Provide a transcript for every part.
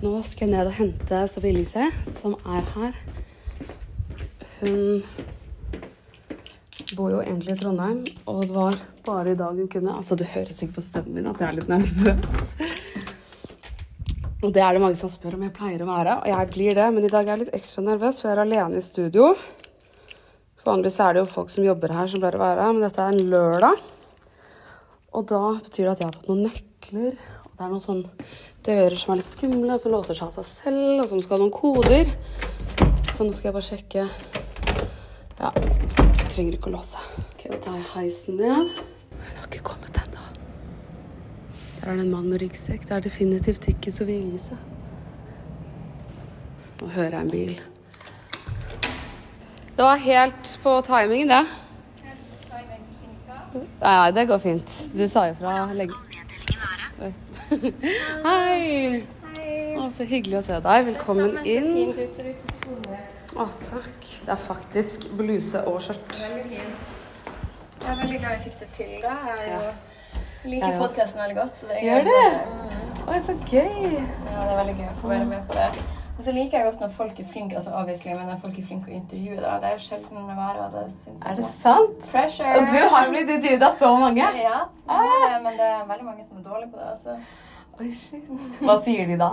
Nå skal jeg ned og hente Sofie Elise, som er her. Hun bor jo egentlig i Trondheim, og det var bare i dag hun kunne Altså, du hører sikkert på stemmen min at jeg er litt nervøs. Og det er det mange som spør om jeg pleier å være, og jeg blir det, men i dag er jeg litt ekstra nervøs, for jeg er alene i studio. Vanligvis er det jo folk som jobber her, som pleier å være her, men dette er en lørdag. Og da betyr det at jeg har fått noen nøkler, det er noen sånne dører som er litt skumle, som låser seg av seg selv, og som skal ha noen koder. Så nå skal jeg bare sjekke Ja, jeg trenger ikke å låse. Ok, da tar jeg heisen ned. Hun har ikke kommet ennå. Der er det en mann med ryggsekk. Det er definitivt ikke så Elise. Nå hører jeg en bil. Det var helt på timingen, det. Nei, det går fint. Du sa ifra lenge. Oi. Hei. Å, så hyggelig å se deg. Velkommen inn. Å, takk. Det er faktisk bluse og skjørt. Veldig fint. Jeg er veldig glad vi fikk det til. da. Jeg, er Ja. liker Ja, ja. podkasten veldig godt. Så det er Gjør det? Mm. Oi, så gøy. Ja, det er veldig gøy å få være med på det. Og så liker jeg godt når folk er flinke altså obviously, men når folk er flinke å intervjue. da. Det er sjelden å være, og det syns jeg Er det sant? Pressure! Og du har blitt intervjua så mange? Ja, Ah. men det er veldig mange som er dårlige på det. altså. Oi, shit. Hva sier de da?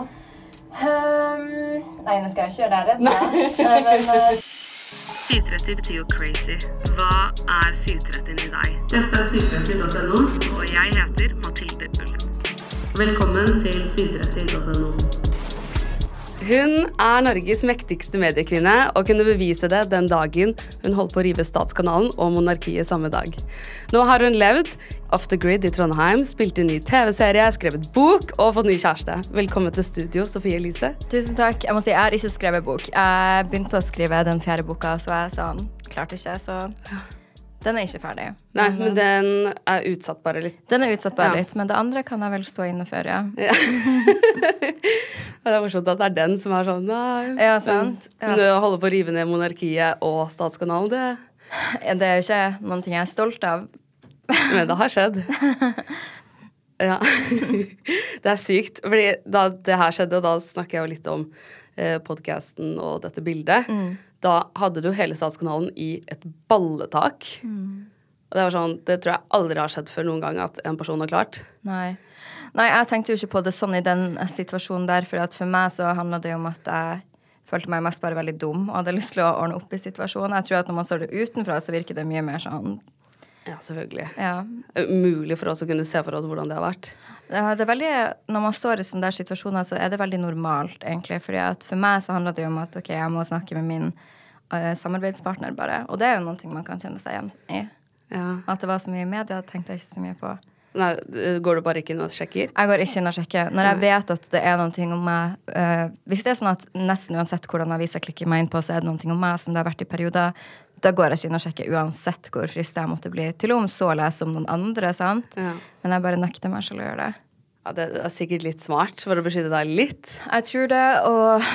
Um, nei, nå skal jeg ikke gjøre deg redd. da. Eh, Men eh, 730 betyr jo crazy. Hva er 730 i deg? Dette er 730.no, og jeg heter Mathilde Ullum. Velkommen til 730.no. Hun er Norges mektigste mediekvinne og kunne bevise det den dagen hun holdt på å rive Statskanalen og monarkiet samme dag. Nå har hun levd off the grid i Trondheim, spilt inn ny TV-serie, skrevet bok og fått ny kjæreste. Velkommen til studio, Sofie Elise. Tusen takk. Jeg må si, jeg har ikke skrevet bok. Jeg begynte å skrive den fjerde boka, så jeg sånn, klarte ikke, så den er ikke ferdig. Nei, men den er utsatt bare litt. Den er utsatt bare Ja. litt, men det andre kan jeg vel stå inne for, ja. Ja. det er morsomt at det er den som er sånn Nei. Ja, sant. Ja. Holde på å rive ned monarkiet og Statskanalen, det Det er jo ikke noen ting jeg er stolt av. Men det har skjedd. Ja. Det er sykt. Fordi da det her skjedde, og da snakker jeg jo litt om eh, podkasten og dette bildet, da hadde du hele Statskanalen i et balletak. Og det var sånn, det tror jeg aldri har skjedd før noen gang at en person har klart. Nei. Nei, jeg tenkte jo ikke på det sånn i den situasjonen der, for at for meg så handla det om at jeg følte meg mest bare veldig dum og hadde lyst til å ordne opp i situasjonen. Jeg tror at når man står det utenfra, så virker det mye mer sånn Ja, selvfølgelig. Ja. Umulig for oss å kunne se for oss hvordan det har vært. Det er veldig, når man står i sånne der situasjoner, så er det veldig normalt, egentlig. For meg så handler det jo om at ok, jeg må snakke med min uh, samarbeidspartner, bare. Og det er jo ting man kan kjenne seg igjen i. Ja. At det var så mye i media, tenkte jeg ikke så mye på. Nei, går du bare ikke inn og sjekker? Jeg går ikke inn og sjekker. Når jeg vet at det er ting om meg uh, Hvis det er sånn at nesten uansett hvordan aviser klikker meg inn på, så er det ting om meg som det har vært i perioder, da går jeg ikke inn og sjekker uansett hvor frista jeg måtte bli. Til og med så leser om noen andre, sant? Ja. Men jeg bare nekter meg selv å gjøre det. Ja, det er sikkert litt smart for å beskytte deg litt. Jeg tror det, og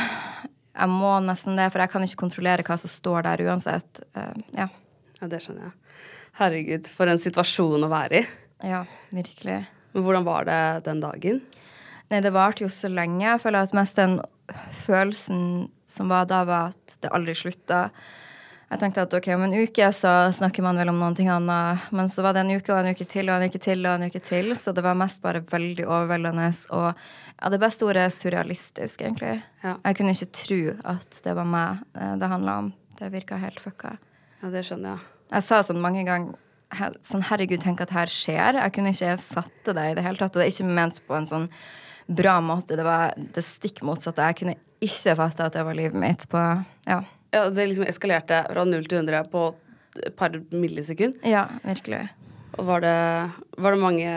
jeg må nesten det, for jeg kan ikke kontrollere hva som står der uansett. Uh, ja. Ja, det skjønner jeg. Herregud, for en situasjon å være i. ja, virkelig. Men hvordan var det den dagen? Nei, det varte jo så lenge. Jeg føler at mest den følelsen som var da, var at det aldri slutta. Jeg tenkte at ok, om en uke så snakker man vel om noen ting annet. Men så var det en uke og en uke til og en uke til og en uke til. Så det var mest bare veldig overveldende. Og ja, det beste ordet er surrealistisk, egentlig. Ja. Jeg kunne ikke tro at det var meg eh, det handla om. Det virka helt fucka. Ja, det skjønner jeg. Jeg sa sånn mange ganger sånn, herregud, tenk at her skjer. Jeg kunne ikke fatte det i det hele tatt. Og det er ikke ment på en sånn bra måte. Det var det stikk motsatte. Jeg kunne ikke fatte at det var livet mitt på Ja, Ja, det liksom eskalerte fra 0 til 100 på et par millisekund. ja virkelig. Og var det, var det mange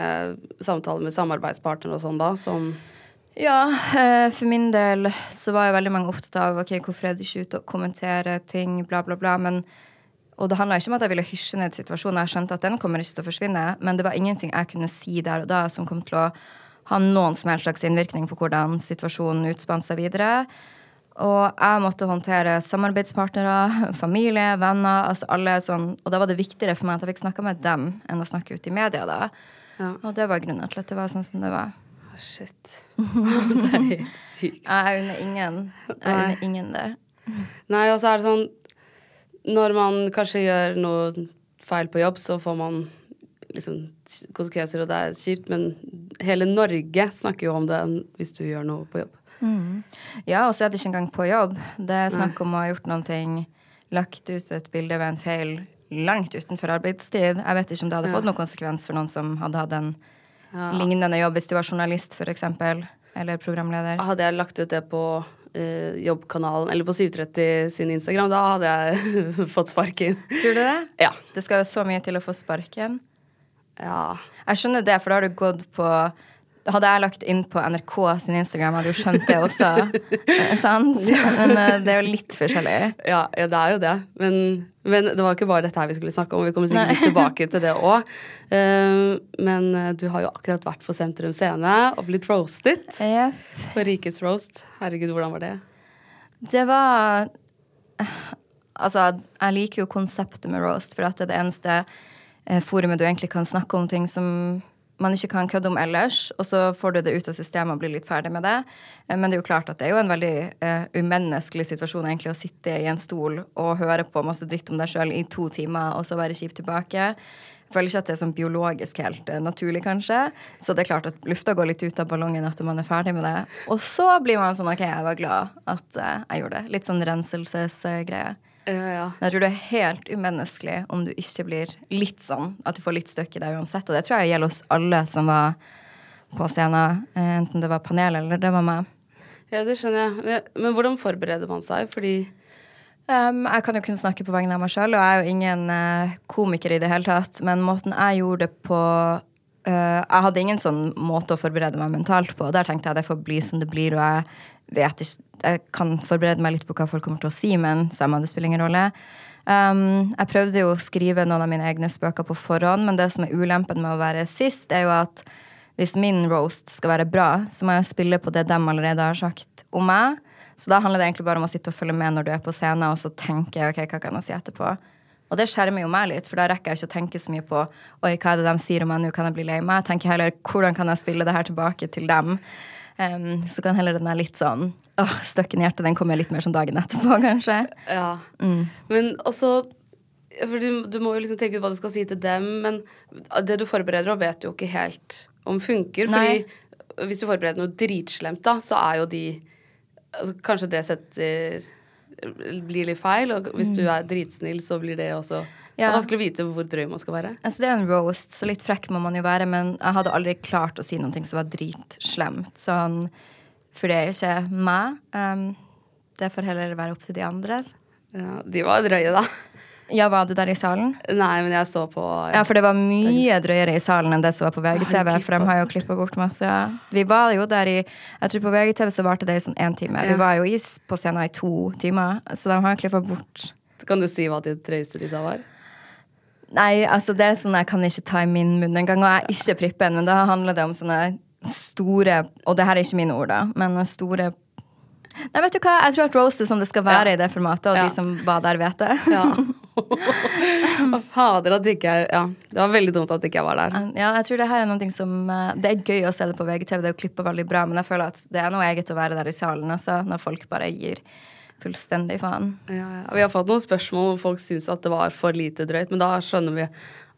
samtaler med samarbeidspartnere og sånn da, som Ja, eh, for min del så var jo veldig mange opptatt av ok, hvorfor er du ikke ute og kommenterer ting, bla, bla, bla. Men, og det handla ikke om at jeg ville hysje ned situasjonen. Jeg skjønte at den kommer ikke til å forsvinne. Men det var ingenting jeg kunne si der og da som kom til å ha noen som helst slags innvirkning på hvordan situasjonen utspant seg videre. Og jeg måtte håndtere samarbeidspartnere, familie, venner, altså alle sånn. Og da var det viktigere for meg at jeg fikk snakka med dem enn å snakke ut i media da. Ja. Og det var grunnen til at det var sånn som det var. shit. Det er helt sykt. Jeg unner ingen. Jeg unner ingen det. Nei, og så er det sånn Når man kanskje gjør noe feil på jobb, så får man liksom konsekvenser, og det er kjipt, men hele Norge snakker jo om det hvis du gjør noe på jobb. Ja, og så er det ikke engang på jobb. Det er snakk om å ha gjort noen ting, lagt ut et bilde ved en feil langt utenfor arbeidstid. Jeg vet ikke om det hadde fått noen konsekvens for noen som hadde hatt en Ja. lignende jobb, hvis du var journalist, eksempel, eller programleder. Hadde jeg lagt ut det på uh, jobbkanalen, eller på 730 sin Instagram, da hadde jeg fått sparken. Tror du det? Ja. Det skal jo så mye til å få sparken. Ja. Jeg skjønner det, for da har du gått på Hadde jeg lagt inn på NRK sin Instagram, hadde jo skjønt det også. Eh, Sant? Men eh, det er jo litt forskjellig. Ja, ja, det er jo det. Men, men det var ikke bare dette her vi skulle snakke om. Vi kommer sikkert litt tilbake til det òg. men eh, du har jo akkurat vært på Sentrum Scene og blitt roastet Ja. på Rikets roast. Herregud, hvordan var det? Det var Altså, jeg liker jo konseptet med roast, for det er det eneste forumet du egentlig kan snakke om ting som man ikke kan kødde om ellers, og så får du det ut av systemet og blir litt ferdig med det. Eh, Men det er jo klart at det er jo en veldig uh, umenneskelig situasjon egentlig å sitte i en stol og høre på masse dritt om deg sjøl i to timer, og så være kjip tilbake. Jeg føler ikke at det er sånn biologisk helt uh, naturlig, kanskje. Så det er klart at lufta går litt ut av ballongen etter man er ferdig med det. Og så blir man sånn OK, jeg var glad at uh, jeg gjorde det. Litt sånn renselsesgreie. Ja, ja. Men jeg tror det er helt umenneskelig om du ikke blir litt sånn, at du får litt støkk i deg uansett. Og det tror jeg gjelder oss alle som var på scenen, eh, enten det var panel eller det var meg. ja, det skjønner jeg. Men, men hvordan forbereder man seg? Fordi Um, jeg kan jo kun snakke på vegne av meg sjøl, og jeg er jo ingen uh, komiker i det hele tatt. Men måten jeg gjorde det på uh, Jeg hadde ingen sånn måte å forberede meg mentalt på. Der tenkte jeg det får bli som det blir, og jeg vet ikke Jeg kan forberede meg litt på hva folk kommer til å si, men samme, det spiller ingen rolle. Um, jeg prøvde jo å skrive noen av mine egne spøker på forhånd, men det som er ulempen med å være sist, er jo at hvis min roast skal være bra, så må jeg spille på det de allerede har sagt om meg. Så da handler det egentlig bare om å sitte og følge med når du er på scenen, og så tenke ok, hva kan jeg si etterpå. Og det skjermer jo meg litt, for da rekker jeg ikke å tenke så mye på oi, hva er det de sier om meg nå, kan jeg bli lei meg? Jeg tenker heller hvordan kan jeg spille det her tilbake til dem? Um, så kan heller den er litt sånn åh, støkken i hjertet, den kommer litt mer som dagen etterpå, kanskje. Ja. Men også for du, du må jo liksom tenke ut hva du skal si til dem, men det du forbereder, og vet du jo ikke helt om funker. Nei. Fordi hvis du forbereder noe dritslemt, da, så er jo de altså, Kanskje det setter blir litt feil, og hvis du er dritsnill, så blir det også Det er vanskelig å vite hvor drøy man skal være. Altså, det er jo en roast, så litt frekk må man jo være, men jeg hadde aldri klart å si noe som var dritslemt. Sånn, for det er jo ikke meg. Um, det får heller være opp til de andre. Ja, de var drøye, da. Ja, var du der i salen? Nei, men jeg så på Ja, for det var mye drøyere i salen enn det som var på VGTV. For de har jo klippa bort masse. Ja. Vi var jo der i Jeg tror på VGTV så varte det i sånn én time. Ja. Vi var jo i, på scenen i to timer, så de har klippa bort Kan du si hva de drøyeste de sa var? Nei, altså det er sånn jeg kan ikke ta i min munn engang. Og jeg er ikke prippen, men da handler det om sånne store Og det her er ikke mine ord, da, men store Nei, vet du hva? Jeg tror at roast er sånn det skal være Ja. i det formatet, og Ja. de som var der, vet det. Ja. Å, Fader, at ikke jeg Ja, det var veldig dumt at ikke jeg var der. Ja, jeg tror det her er noe som eh, Det er gøy å se det på VGTV, det er jo klippa veldig bra, men jeg føler at det er noe eget å være der i salen også, når folk bare gir fullstendig faen. Ja, ja. Vi har fått noen spørsmål hvor folk syns at det var for lite drøyt, men da skjønner vi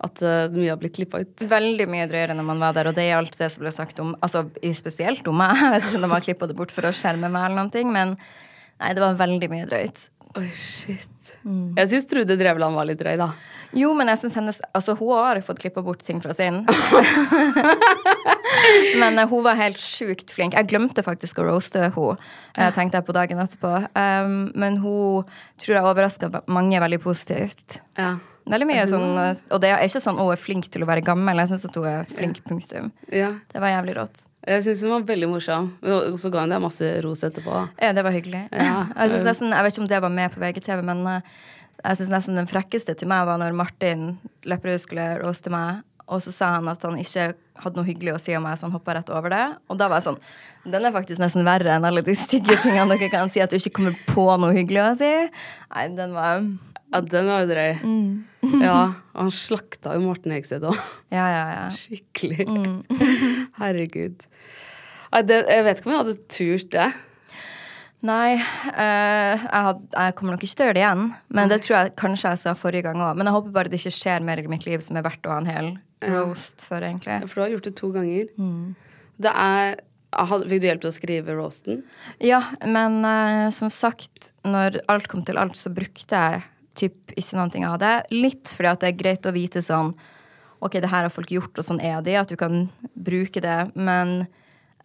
at uh, mye har blitt klippa ut. Veldig mye drøyere når man var der, og det er alt det som ble sagt om Altså spesielt om meg. Jeg vet ikke om de har klippa det bort for å skjerme meg eller noe, men nei, det var veldig mye drøyt. Oi, shit. Jeg syns Trude Drevland var litt drøy, da. Jo, men jeg synes hennes Altså, hun har fått klippa bort ting fra sin. men eh, hun var helt sjukt flink. Jeg glemte faktisk å roaste henne, uh, tenkte jeg på dagen etterpå. Um, men hun tror jeg overraska mange veldig positivt. Ja. Veldig mye sånn eh, Og det er ikke sånn hun er flink til å være gammel. Jeg syns at hun er flink, punktum. ja. Det var jævlig rått. Jeg syns hun var veldig morsom. Og så ga hun deg masse ros etterpå. Ja, det var hyggelig. Ja. Jeg, nesten, jeg vet ikke om det var med på VGTV, men eh, jeg synes nesten den frekkeste til meg var når Martin Lepperød skulle roaste meg, og så sa han at han ikke hadde noe hyggelig å si om meg, så han hoppa rett over det. Og da var jeg sånn Den er faktisk nesten verre enn alle de stygge tingene dere kan si, at du ikke kommer på noe hyggelig å si. Nei, den var Ja, den var drøy. Mm. ja, og han slakta jo Morten Hegseth òg. Ja, ja, ja. Skikkelig. Mm. Herregud. Nei, det, jeg vet ikke om jeg hadde turt det. Nei, eh, jeg, had, jeg kommer nok ikke til å gjøre det igjen. Men det tror jeg kanskje jeg sa forrige gang òg. Men jeg håper bare det ikke skjer mer i mitt liv som er verdt å ha en hel roast for, egentlig. For du har gjort det to ganger. Det er Fikk du hjelp til å skrive roasten? Ja, men eh, som sagt, når alt kom til alt, så brukte jeg typ ikke noe av det. Litt fordi at det er greit å vite sånn OK, det her har folk gjort, og sånn er de, at du kan bruke det. Men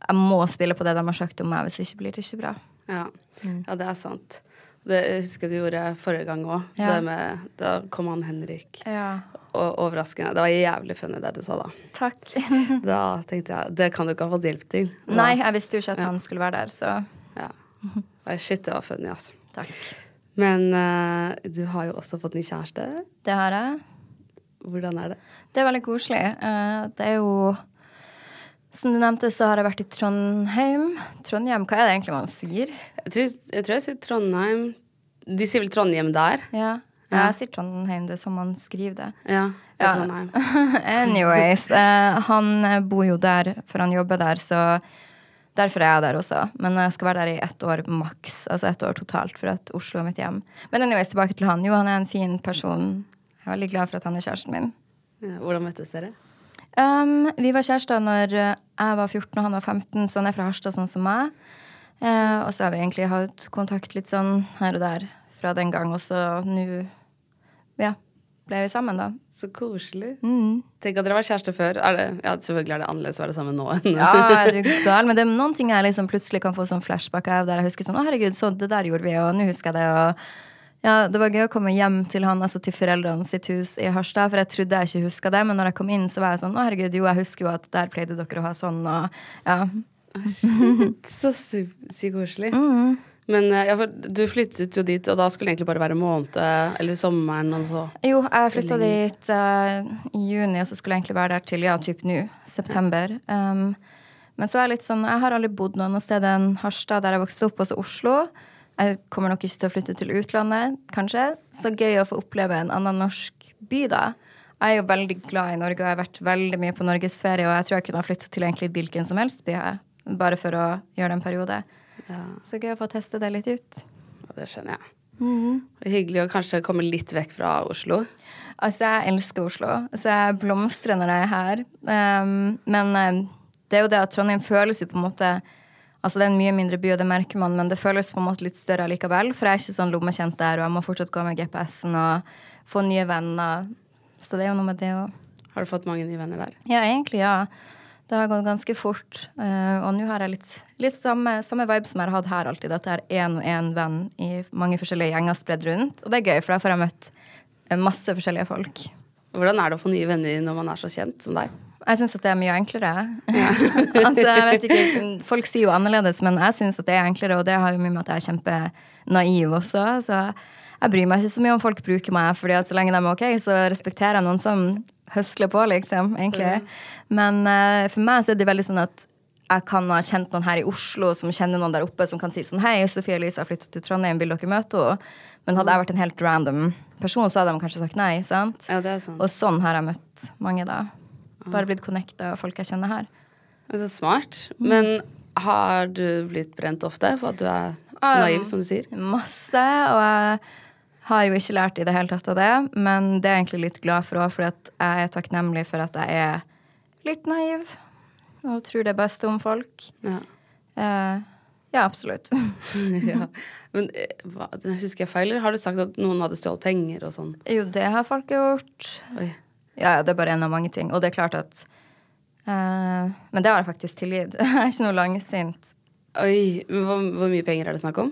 jeg må spille på det de har sagt om meg, hvis ikke blir det ikke bra. Ja. ja, det er sant. Det jeg husker du gjorde forrige gang òg. Ja. Da kom han Henrik. Ja. Og overraskende. Det var jævlig funny det du sa da. Takk. Da tenkte jeg det kan du ikke ha fått hjelp til. Da- Nei, jeg visste jo ikke at han skulle være der, så Ja. Shit, det var funny, altså. takk. Men uh, du har jo også fått ny kjæreste. Det har jeg. Hvordan er det? Det er veldig koselig. Uh, Det er jo Som du nevnte, så har jeg vært i Trondheim. Trondheim, hva er det egentlig man sier? Jeg tror jeg, tror jeg sier Trondheim. De sier vel Trondheim der? Ja, Ja. jeg sier Trondheim, det er som man skriver det. Ja. det er Ja. Trondheim. Anyways, uh, han bor jo der, for han jobber der, så derfor er jeg der også. Men jeg skal være der i ett år maks, altså ett år totalt, for at Oslo er mitt hjem. Men anyways, tilbake til han. Jo, han er en fin person. Jeg er veldig glad for at han er kjæresten min. Ja, hvordan møttes dere? Um, vi var kjærester når jeg var 14 og han var 15, så han er fra Harstad, sånn som meg. Uh, og så har vi egentlig hatt kontakt litt sånn her og der fra den gang, og så nå ja, ble vi sammen, da. Så koselig. Mm. Tenk at dere var kjærester før. Det, ja, selvfølgelig er det annerledes å være sammen nå Ja, er du gal? Men det er noen ting jeg liksom plutselig kan få sånn flashback av, der jeg husker sånn Å, herregud, så det der gjorde vi, og nå husker jeg det, og ja, det var gøy å komme hjem til han, altså til foreldrene sitt hus i Harstad, for jeg trodde jeg ikke huska det, men når jeg kom inn, så var jeg sånn Å, herregud, jo, jeg husker jo at der pleide dere å ha sånn, og ja. Så sykt koselig. Mm. Men eh, ja, du flyttet jo dit, og da skulle det egentlig bare være måned eller sommeren og så. Jo, jeg flytta dit uh, i juni, og så skulle jeg egentlig være der til ja, typ nå, september. Um, men så er jeg litt sånn Jeg har aldri bodd noe annet sted enn Harstad, der jeg vokste opp, også Oslo. Jeg kommer nok ikke til å flytte til utlandet, kanskje. Så gøy å få oppleve en annen norsk by, da. Jeg er jo veldig glad i Norge, og jeg har vært veldig mye på norgesferie, og jeg tror jeg kunne ha flytta til egentlig hvilken som helst by, jeg, bare for å gjøre det en periode. Ja, Så gøy å få teste det litt ut. ja, det skjønner jeg. Mhm. Hyggelig å kanskje komme litt vekk fra Oslo. Altså, jeg elsker Oslo. Så jeg blomstrer når jeg er her. Um, men um, det er jo det at Trondheim føles jo på en måte Altså, det er en mye mindre by, og det merker man, men det føles på en måte litt større likevel. For jeg er ikke sånn lommekjent der, og jeg må fortsatt gå med GPS-en og få nye venner. Så det er jo noe med det òg. Har du fått mange nye venner der? Ja, egentlig, ja. Det har gått ganske fort. eh, og nå har jeg litt, litt samme, samme vibe som jeg har hatt her alltid. At jeg har én og én venn i mange forskjellige gjenger spredd rundt. Og det er gøy, for da får jeg møtt eh, masse forskjellige folk. Hvordan er det å få nye venner når man er så kjent som deg? Jeg syns at det er mye enklere. altså, jeg vet ikke, Folk sier jo annerledes, men jeg syns at det er enklere, og det har jo mye med at jeg er kjempenaiv også. Så jeg bryr meg ikke så mye om folk bruker meg, fordi at så lenge de er ok, så respekterer jeg noen som høsler på, liksom, egentlig. Men uh, for meg så er det veldig sånn at jeg kan ha kjent noen her i Oslo som kjenner noen der oppe, som kan si sånn Hei, Sofie Elise har flyttet til Trondheim, vil dere møte henne? Men hadde jeg vært en helt random person, så hadde de kanskje sagt nei. sant? Ja, det er sant. Og sånn har jeg møtt mange, da. Bare blitt connecta av folk jeg kjenner her. Det er så smart. Men har du blitt brent ofte for at du er naiv, som du sier? Masse. Og jeg har jo ikke lært i det hele tatt av det, men det er jeg egentlig litt glad for òg, for jeg er takknemlig for at jeg er litt naiv og tror det beste om folk. Ja. Eh, ja, absolutt. ja. Men eh, hva, husker jeg feil, eller har du sagt at noen hadde stjålet penger og sånn? Jo, det har folk gjort. Oi. Ja, det er bare en av mange ting. Og det er klart at uh, Men det har jeg faktisk tilgitt. Jeg er ikke noe langsint. Oi, hvor, hvor mye penger er det snakk om?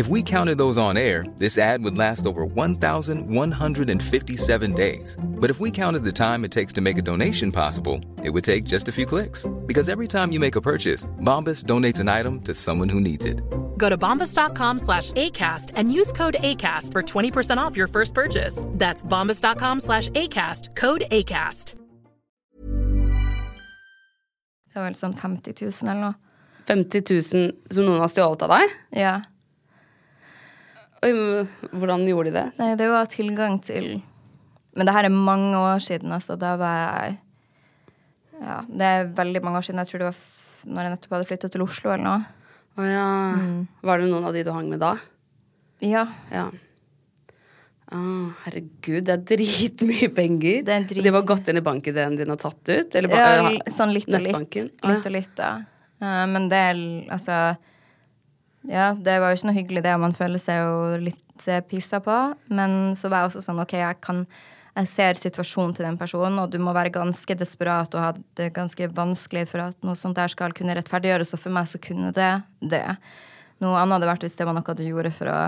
If we counted those on air, this ad would last over 1,157 days. But if we counted the time it takes to make a donation possible, it would take just a few clicks. Because every time you make a purchase, Bombas donates an item to someone who needs it. Go to bombas.com slash ACAST and use code ACAST for 20% off your first purchase. That's bombas.com slash ACAST, code ACAST. Det var vel sånn 50 000 eller noe. 50 000 som noen har stjålet av deg? Ja. Oi, men hvordan gjorde de det? Nei, det var tilgang til Men det her er mange år siden, altså. Da var jeg Ja, det er veldig mange år siden. Jeg tror det var f når jeg nettopp hadde flytta til Oslo eller noe. Å ja. Var det noen av de du hang med da? Ja. Ja. Ah, herregud, det er dritmye penger. Det er drit- De var gått inn i banken din og tatt ut? Eller ba- ja eh, sånn litt og litt. Litt og litt, da. Ja. men det er altså Ja, det var jo ikke noe hyggelig, det. Man føler seg jo litt eh, pissa på. Men så var jeg også sånn OK, jeg kan jeg ser situasjonen til den personen, og du må være ganske desperat og ha det ganske vanskelig for at noe sånt der skal kunne rettferdiggjøres. Og for meg så kunne det det. Noe annet hadde vært hvis det var noe du gjorde for å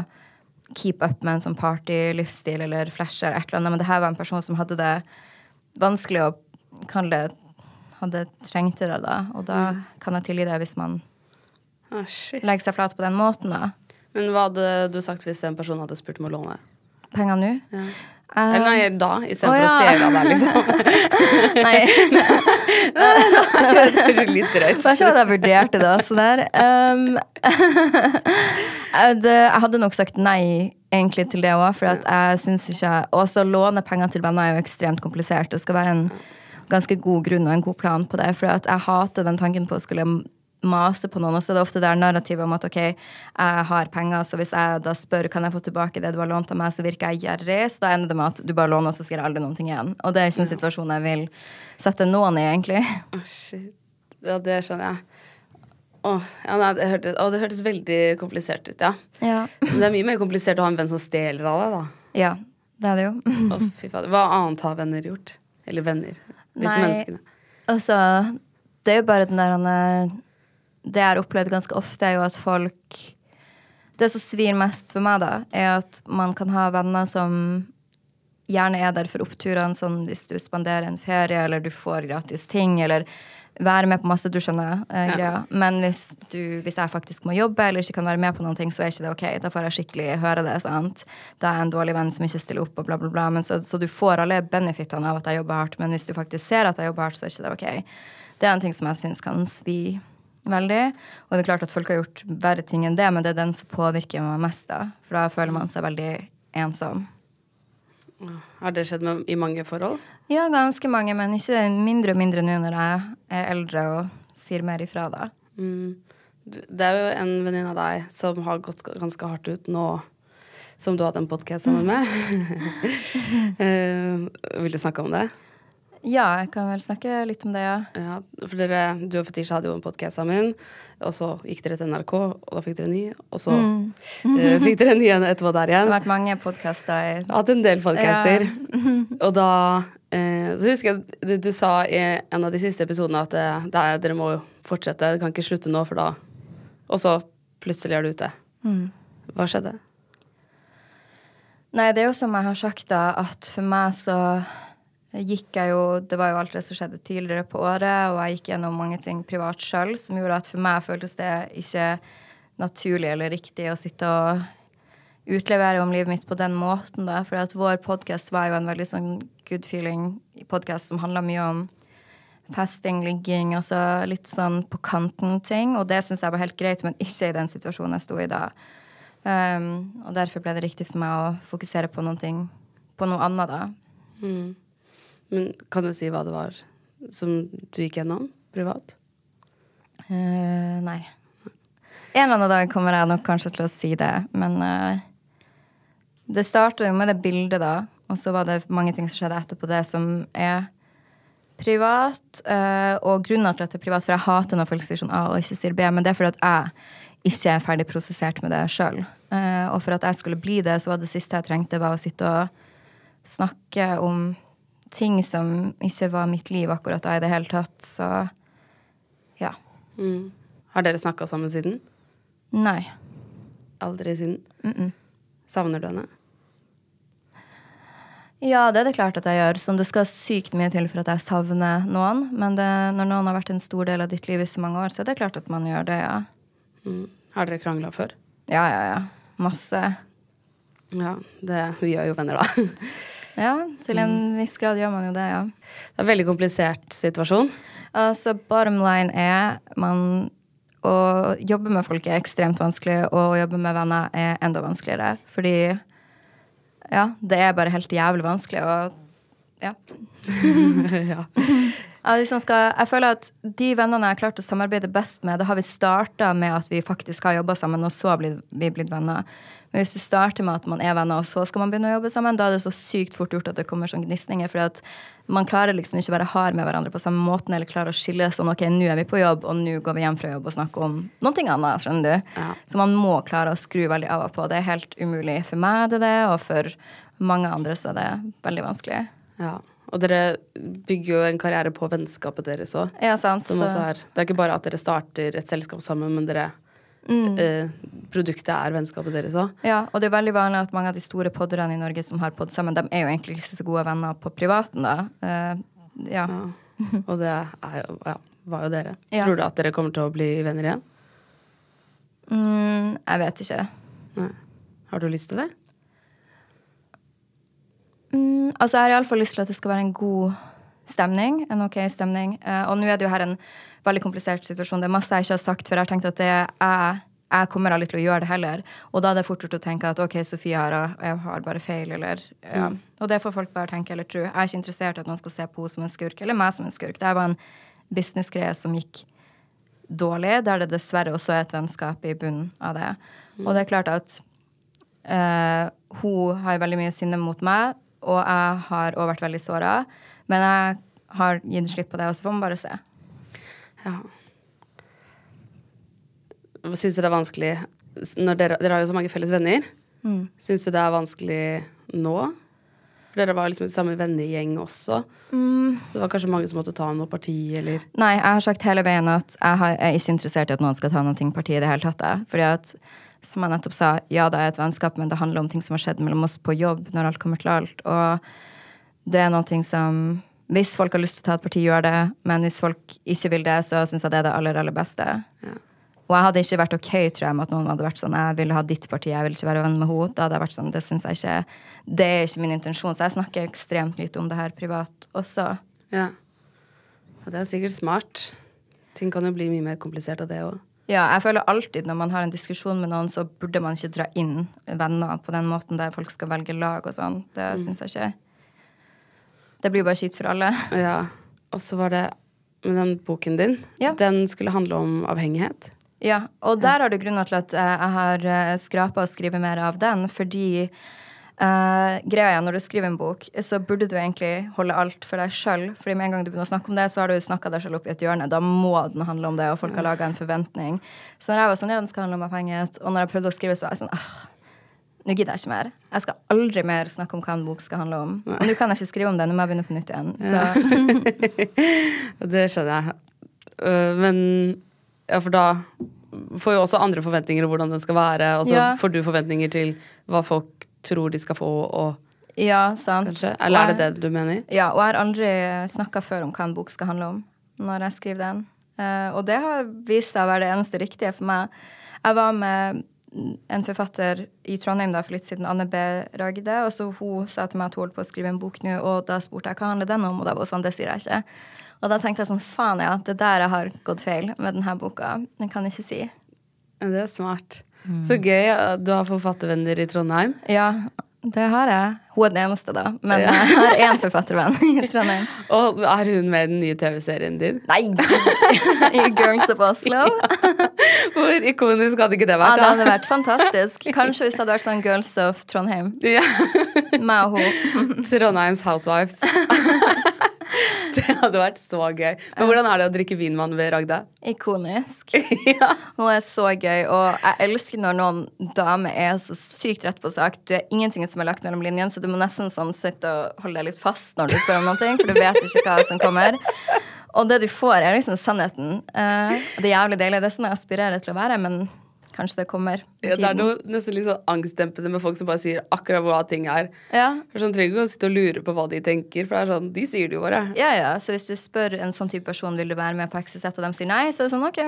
keep up med en sånn party-livsstil eller flasher eller et eller annet. Men det her var en person som hadde det vanskelig og kan det Hadde trengte det, da. Og da kan jeg tilgi det hvis man ah, legge seg flat på den måten, da. Men hva hadde du sagt hvis en person hadde spurt om å låne? Penger nå? Ja. Um, Eller nei, da, istedenfor ja. å stjele av deg, liksom. nei. det er kanskje litt drøyt. Kanskje hadde jeg vurdert det, da. Så der. Um, jeg hadde nok sagt nei egentlig til det òg, for at jeg syns ikke Også låne penger til venner er jo ekstremt komplisert. Det skal være en ganske god grunn og en god plan på det. For at jeg hater den tanken på å skulle mase på noen. Og så er det ofte det narrativet om at ok, jeg har penger, så hvis jeg da spør kan jeg få tilbake det du har lånt av meg, så virker jeg gjerrig. Så da ender det med at du bare låner, og så skal jeg aldri noen ting igjen. Og det er ikke en situasjon jeg vil sette noen i, egentlig. Å, shit. Ja, det skjønner jeg. Åh, ja, nei, det, hørtes, å, det hørtes veldig komplisert ut, ja. Ja. Det er mye mer komplisert å ha en venn som stjeler av deg, da. ja, det er det jo. Å, fy fader. Hva annet har venner gjort? Eller venner? Disse Nei. menneskene. Altså, det er jo bare den der han, eh, Det jeg har opplevd ganske ofte, er jo at folk Det som svir mest for meg, da, er at man kan ha venner som gjerne er der for oppturene, sånn hvis du spanderer en ferie, eller du får gratis ting, eller være med på masse, du skjønner eh, Ja. greia. Men hvis, du, hvis jeg faktisk må jobbe, eller ikke kan være med på noen ting, så er ikke det ok. Da får jeg skikkelig høre det, sant. Da er jeg en dårlig venn som ikke stiller opp, og bla, bla, bla. Men så, så du får alle benefitene av at jeg jobber hardt, men hvis du faktisk ser at jeg jobber hardt, så er ikke det ok. Det er en ting som jeg syns kan svi veldig. Og det er klart at folk har gjort verre ting enn det, men det er den som påvirker meg mest, da. For da føler man seg veldig ensom. Har det skjedd med, i mange forhold? Ja, ganske mange, men ikke mindre og mindre nå når jeg er eldre og sier mer ifra, da. Mm. Det er jo en venninne av deg som har gått ganske hardt ut nå som du har hatt en podkast sammen med. uh, vil du snakke om det? Ja, jeg kan vel snakke litt om det, ja. Ja, for dere, du og Fetisha hadde jo en podkast sammen, og så gikk dere til NRK, og da fikk dere en ny, og så eh, fikk dere en ny en etterpå der igjen. Det har vært mange podkaster Jeg hatt en del podcaster. og da uh, så husker jeg du, du sa i en av de siste episodene at eh, det er, dere må jo fortsette, det kan ikke slutte nå, for da Og så plutselig er du ute. Hva skjedde? Nei, det er jo som jeg har sagt, da, at for meg så gikk jeg jo Det var jo alt det som skjedde tidligere på året, og jeg gikk gjennom mange ting privat sjøl som gjorde at for meg føltes det ikke naturlig eller riktig å sitte og utlevere om livet mitt på den måten, da. For at vår podkast var jo en veldig sånn good feeling-podkast som handla mye om festing, ligging, altså litt sånn på kanten-ting. Og det syns jeg var helt greit, men ikke i den situasjonen jeg sto i da. Um, og derfor ble det riktig for meg å fokusere på noe, på noe annet, da. Men kan du si hva det var som du gikk gjennom privat? Uh, nei. En eller annen dag kommer jeg nok kanskje til å si det, men uh, det starta jo med det bildet, da. Og så var det mange ting som skjedde etterpå det, som er privat. Uh, og grunnen til at det er privat, for jeg hater når folk sier sånn A og ikke sier B, men det er fordi at jeg ikke er ferdig prosessert med det sjøl. og for at jeg skulle bli det, så var det siste jeg trengte, var å sitte og snakke om ting som ikke var mitt liv akkurat da i det hele tatt. Så ja. Mm. Har dere snakka sammen siden? Nei. Aldri siden? Savner du henne? Ja, det er det klart at jeg gjør. Sånn, det skal sykt mye til for at jeg savner noen. Men det, når noen har vært en stor del av ditt liv i så mange år, så er det klart at man gjør det, ja. Mm. Har dere krangla før? Ja, ja, ja. Masse. Ja, det, vi gjør jo venner, da. Ja, til en viss grad gjør man jo det, ja. Det er en veldig komplisert situasjon. Altså, bottom line er man Å jobbe med folk er ekstremt vanskelig, og å jobbe med venner er enda vanskeligere. Fordi ja, det er bare helt jævlig vanskelig, og ja. ja. Liksom skal, jeg føler at de vennene jeg har klart å samarbeide best med, da har vi starta med at vi faktisk har jobba sammen, og så har vi blitt venner. Men hvis du starter med at man er venner, og så skal man begynne å jobbe sammen, da er det så sykt fort gjort at det kommer sånn gnisninger. For at man klarer liksom ikke å være hard med hverandre på samme måten, eller klarer å skille sånn ok, nå er vi på jobb, og nå går vi hjem fra jobb og snakker om noe annet. skjønner du? Ja. Så man må klare å skru veldig av og på. Det er helt umulig for meg, det det, og for mange andre så er det veldig vanskelig. ja. Og dere bygger jo en karriere på vennskapet deres òg. Ja, sant. Er Det er ikke bare at dere starter et selskap sammen, men dere Mm. eh, Produktet er vennskapet deres òg. Ja, og det er veldig vanlig at mange av de store podderne i Norge som har podd sammen, de er jo egentlig ikke så gode venner på privaten, da. Eh, ja. Ja. Og det jo, ja, var jo dere. Ja. Tror du at dere kommer til å bli venner igjen? Mm, jeg vet ikke. Nei. Har du lyst til det? Mm, altså, jeg har iallfall lyst til at det skal være en god stemning. En ok stemning. Eh, og nå er det jo her en veldig komplisert situasjon. Det er masse jeg ikke har sagt, for jeg har tenkt at det er jeg kommer aldri til å gjøre det heller. Og da er det fort gjort å tenke at ok, Sofie har, jeg har bare feil, eller ja. Og det får folk bare tenke eller tro. Jeg er ikke interessert i at noen skal se på henne som en skurk, eller meg som en skurk. Det var en businessgreie som gikk dårlig, der det dessverre også er et vennskap i bunnen av det. Og det er klart at uh, hun har veldig mye sinne mot meg, og jeg har også vært veldig såra. Men jeg har gitt slipp på det, og så får man bare se. Ja. Syns du det er vanskelig dere, dere har jo så mange felles venner. Mm. Syns du det er vanskelig nå? For dere var liksom i samme vennegjeng også. Mm. Så det var kanskje mange som måtte ta noe parti, eller Nei, jeg har sagt hele veien at jeg har, jeg er ikke interessert i at noen skal ta noe parti i det hele tatt. Fordi at, som jeg nettopp sa, ja, det er et vennskap, men det handler om ting som har skjedd mellom oss på jobb, når alt kommer til alt. Og det er noe som Hvis folk har lyst til å ta et parti, gjør det. Men hvis folk ikke vil det, så syns jeg det er det aller, aller beste. Ja. Og jeg hadde ikke vært ok tror jeg, med at noen hadde vært sånn jeg ville ha ditt parti, jeg vil ikke være venn med henne. Da hadde jeg vært sånn, det synes jeg ikke Det er ikke min intensjon. Så jeg snakker ekstremt lite om det her privat også. Ja. Og det er sikkert smart. Ting kan jo bli mye mer komplisert av det òg. Ja, jeg føler alltid når man har en diskusjon med noen, så burde man ikke dra inn venner på den måten der folk skal velge lag og sånn. Det Mm. syns jeg ikke. Det blir jo bare kjipt for alle. Ja. Og så var det med den boken din. Ja. Den skulle handle om avhengighet. Ja, og der har du grunner til at eh, jeg har uh, skrapa å skrive mer av den, fordi Uh, greia er når du skriver en bok, så burde du egentlig holde alt for deg sjøl. Fordi med en gang du begynner å snakke om det, så har du snakka deg sjøl opp i et hjørne. Da må den handle om det, og folk har laga en forventning. Så når jeg var sånn, ja, den skal handle om avhengighet, og når jeg prøvde å skrive, så var jeg sånn ah, nå gidder jeg ikke mer. Jeg skal aldri mer snakke om hva en bok skal handle om. Og nå kan jeg ikke skrive om det, nå må jeg begynne på nytt igjen. Så Det skjønner jeg. Øh, Men ja, for da får jo også andre forventninger om hvordan den skal være, og så Ja. får du forventninger til hva folk tror de skal få, og ja, sant. kanskje Eller er det det du mener? Ja, og jeg har aldri snakka før om hva en bok skal handle om når jeg skriver den. Eh, og det har vist seg å være det eneste riktige for meg. Jeg var med en forfatter i Trondheim da for litt siden, Anne B. Ragde, og så hun sa til meg at hun holdt på å skrive en bok nå, og da spurte jeg hva handler den om, og da var hun sånn, det sier jeg ikke. Og da tenkte jeg sånn, faen ja, det er der jeg har gått feil med denne boka. Den kan jeg ikke si. Det er smart. Så gøy. Du har forfattervenner i Trondheim. Ja, Det har jeg. Hun er den eneste, da. Men jeg har én forfattervenn i Trondheim. Og er hun med i den nye TV-serien din? Nei! I Girls of Oslo. Hvor ikonisk hadde ikke det Ja, vært? det hadde vært fantastisk. Kanskje hvis det hadde vært sånn Girls of Trondheim. Ja. Meg og hun. Trondheims Housewives. det hadde vært så gøy. Men hvordan er det å drikke vinmann ved Ragda? Ikonisk. ja. Hun er så gøy, og jeg elsker når noen damer er så sykt rett på sak. Det er ingenting som er lagt mellom linjene, så du må nesten sånn sitte og holde deg litt fast når du spør om noe, for du vet ikke hva som kommer. Og det du får, er liksom sannheten. Eh, det er jævlig deilig. Det er sånn jeg aspirerer til å være, men kanskje det kommer. Ja, det er noe nesten litt sånn angstdempende med folk som bare sier akkurat hva ting er. Ja. For sånn trenger ikke å sitte og lure på hva de tenker, for det er sånn, de sier det jo bare. Ja, ja, så hvis du spør en sånn type person vil du være med på XYZ, og de sier nei, så er det sånn, ok.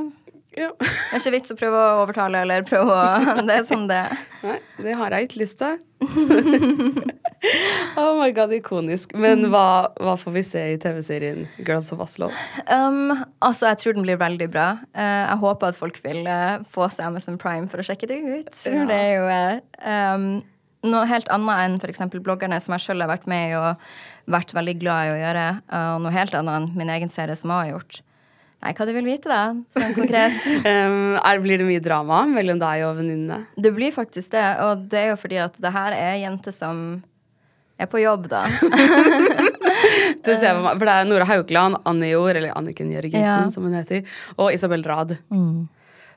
Ja. Det er ikke vits å prøve å overtale, eller prøve å Det er sånn det. Nei, det har jeg ikke lyst til. oh my god, ikonisk. Men hva, hva får vi se i TV-serien Girls of Oslo? Um, altså, jeg tror den blir veldig bra. Uh, jeg håper at folk vil uh, få seg Amazon Prime for å sjekke det ut. Ja. Det er jo uh, um, noe helt annet enn f.eks. bloggerne, som jeg sjøl har vært med i og vært veldig glad i å gjøre. Og noe helt annet enn min egen serie som jeg har gjort. Nei, hva du vil vite, da? Sånn konkret. Um, er, blir det mye drama mellom deg og venninnene? Det blir faktisk det, og det er jo fordi at det her er jenter som er på jobb, da. Det ser jeg meg. For det er Nora Haukeland, Anne Jord, eller Anniken Jørgensen, Ja. som hun heter, og Isabel Rad.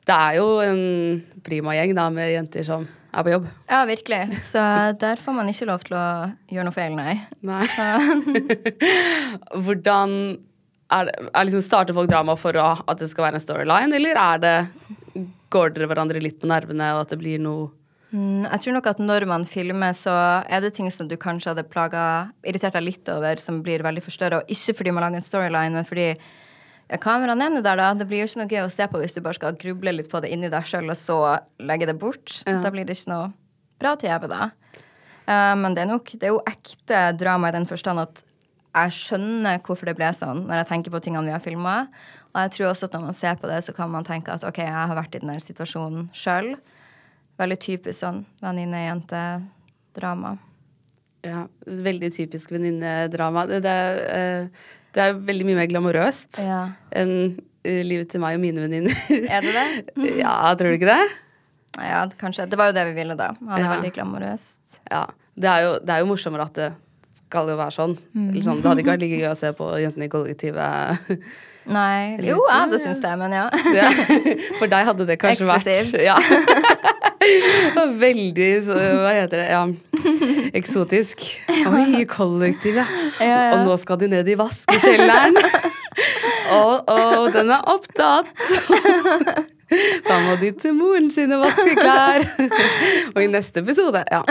Det er jo en prima gjeng da, med jenter som er på jobb. Ja, virkelig. Så der får man ikke lov til å gjøre noe feil, nei. Nei. Hvordan er det, er liksom Starter folk drama for å, at det skal være en storyline, eller er det Går dere hverandre litt på nervene, og at det blir noe Mm, Jeg tror nok at når man filmer, så er det ting som du kanskje hadde plaga, irritert deg litt over, som blir veldig forstørra. Og ikke fordi man lager en storyline, men fordi ja, kameraene er der, da. Det blir jo ikke noe gøy å se på hvis du bare skal gruble litt på det inni deg sjøl, og så legge det bort. Da blir det ikke noe bra TV, da. Eh, men det er nok Det er jo ekte drama i den forstand at jeg skjønner hvorfor det ble sånn, når jeg tenker på tingene vi har filma. Og jeg tror også at når man ser på det, så kan man tenke at OK, jeg har vært i den situasjonen sjøl. Veldig typisk sånn venninne-jente-drama. ja, Veldig typisk venninnedrama. Det, det, eh, det er veldig mye mer glamorøst Ja. enn eh, livet til meg og mine venninner. Er det det? ja, tror du ikke det? Ja, kanskje. Det var jo det vi ville, da. Ha det Ja. veldig glamorøst. Ja. Det er jo, det er jo morsommere at det skal jo være sånn. Mm. Sånn. Det hadde ikke vært like gøy å se på Jentene i kollektivet. Nei Jo, ja, det syns jeg, men ja. Ja. For deg hadde det kanskje Eksklusivt. vært ja. Veldig så, Hva heter det? Ja. Eksotisk. Oi, kollektiv, Ja, ja. Og nå skal de ned i vaskekjelleren. Og, å, den er opptatt. Da må de til moren sin og vaske klær. Og i neste episode, ja.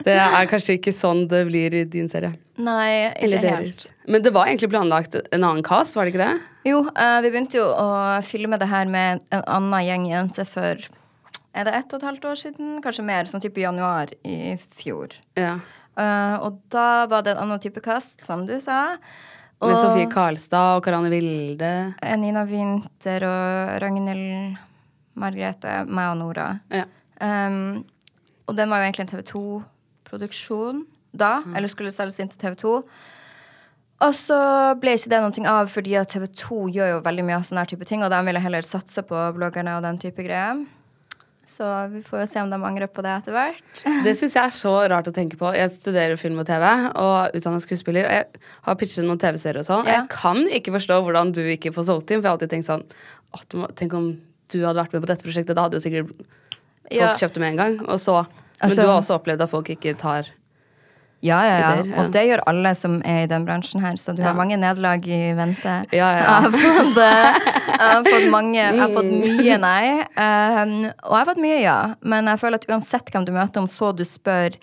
Det er kanskje ikke sånn det blir i din serie. Nei, ikke Eller helt. Men det var egentlig planlagt en annen cast, var det ikke det? Jo, eh, vi begynte jo å filme det her med en annen gjeng jenter for Er det ett og et halvt år siden? Kanskje mer. Sånn type januar i fjor. Ja. Uh, og da var det en annen type kast, som du sa. Med Sofie Karlstad og Karanne Vilde. Nina Winther og Ragnhild Margrethe, meg og Nora. Ja. Um, og den var jo egentlig en TV 2-produksjon da, Mm. eller skulle selges inn til TV 2. Og så ble ikke det noe av, fordi TV 2 gjør jo veldig mye av sånne type ting, og de ville heller satse på bloggerne og den type greier. Så vi får jo se om de angrer på det etter hvert. Det syns jeg er så rart å tenke på. Jeg studerer film og TV og utdannet skuespiller. Og jeg har pitchet noen TV-serier og sånn. Ja. Jeg kan ikke forstå hvordan du ikke får solgt inn, for jeg har alltid tenkt sånn må- Tenk om du hadde vært med på dette prosjektet, da hadde jo sikkert folk Ja. kjøpt det med en gang. Og så Men Altså- du har også opplevd at folk ikke tar Ja, ja, ja. Der, ja. Og det gjør alle som er i den bransjen her, så du Ja. har mange nederlag i vente. Ja, ja. Jeg har fått, eh, jeg har fått mange Jeg har fått mye nei. Um, og jeg har fått mye ja. Men jeg føler at uansett hvem du møter, om så du spør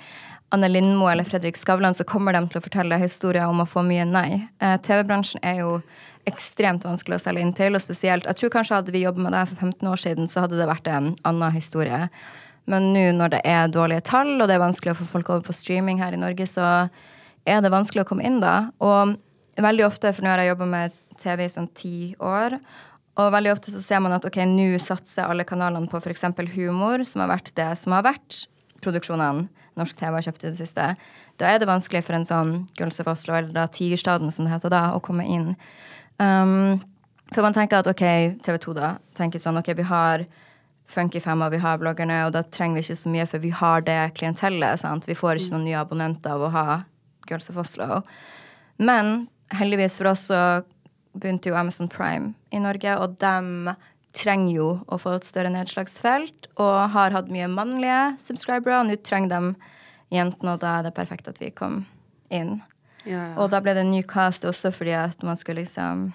Anne Lindmo eller Fredrik Skavlan, så kommer de til å fortelle historier om å få mye nei. Eh, TV-bransjen er jo ekstremt vanskelig å selge inn til, og spesielt Jeg tror kanskje hadde vi jobbet med det for 15 år siden, så hadde det vært en annen historie. Men nå når det er dårlige tall, og det er vanskelig å få folk over på streaming her i Norge, så er det vanskelig å komme inn da. Og veldig ofte, for nå har jeg jobba med TV i sånn ti år, og veldig ofte så ser man at ok, nå satser alle kanalene på f.eks. humor, som har vært det som har vært produksjonene norsk TV har kjøpt i det siste, da er det vanskelig for en sånn Girls of Oslo, eller da Tigerstaden som det heter da, å komme inn. Um, for man tenker at ok, TV 2 da, tenker sånn ok, vi har Funky Femma, vi har bloggerne, og da trenger vi ikke så mye, for vi har det klientellet. sant? Vi får ikke noen nye abonnenter av å ha Girls of Oslo. Men heldigvis for oss så begynte jo Amazon Prime i Norge, og de trenger jo å få et større nedslagsfelt, og har hatt mye mannlige subscribere, og nå trenger de jentene, og da er det perfekt at vi kom inn. Ja, ja. Og da ble det en ny cast også fordi at man skulle liksom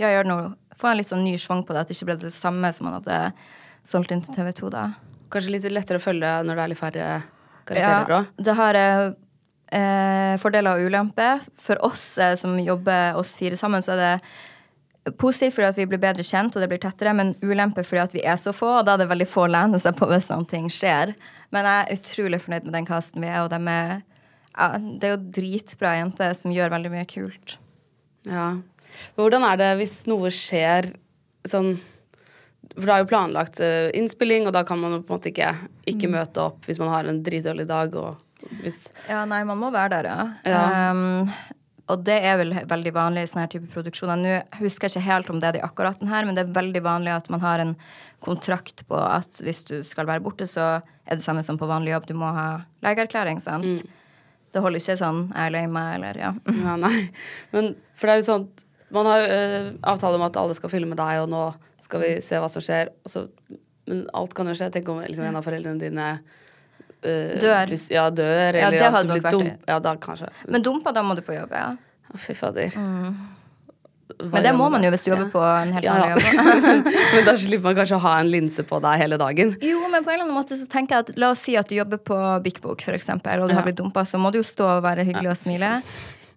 ja, gjøre noe, få en litt sånn ny schwung på det, at det ikke ble det samme som man hadde solgt inn til TV 2 da. Kanskje litt lettere å følge når det er litt færre karakterer Ja, òg. det har eh, eh, fordeler og ulemper. For oss eh, som jobber oss fire sammen, så er det positivt fordi at vi blir bedre kjent og det blir tettere, men ulemper fordi at vi er så få, og da er det veldig få å lene seg på hvis sånne ting skjer. Men jeg er utrolig fornøyd med den casten vi er, og de er, ja, det er jo dritbra jenter som gjør veldig mye kult. Ja. Hvordan er det hvis noe skjer sånn For det er jo planlagt eh, innspilling, og da kan man jo på en måte ikke, ikke møte opp hvis man har en dritdårlig dag. Og hvis, Ja, nei, man må være der, ja. Ja. Um, og det er vel veldig vanlig i sånne her type produksjoner. Nå husker jeg ikke helt om det er det akkurat den her, men det er veldig vanlig at man har en kontrakt på at hvis du skal være borte, så er det samme som på vanlig jobb. Du må ha legeerklæring, sant? Det holder ikke sånn 'jeg er lei meg', eller ja. ja, nei. Men for det er jo sånn Man har eh, avtale om at alle skal filme deg, og nå skal vi se hva som skjer. Så, men alt kan jo skje. Tenk om liksom, en av foreldrene dine eh, Dør. blir- Ja, dør. Ja, eller det at du blir dum. Ja, da kanskje. Men dumpa, da må du på jobb, ja. Å, Fy fader. Mm. Men det må man jo hvis du jobber Ja. på en helt Ja, ja. jobb. Men da slipper man kanskje å ha en linse på deg hele dagen. Jo, men på en eller annen måte så tenker jeg at La oss si at du jobber på Big Book, eksempel, og du har blitt dumpa, så må du jo stå og være hyggelig og smile.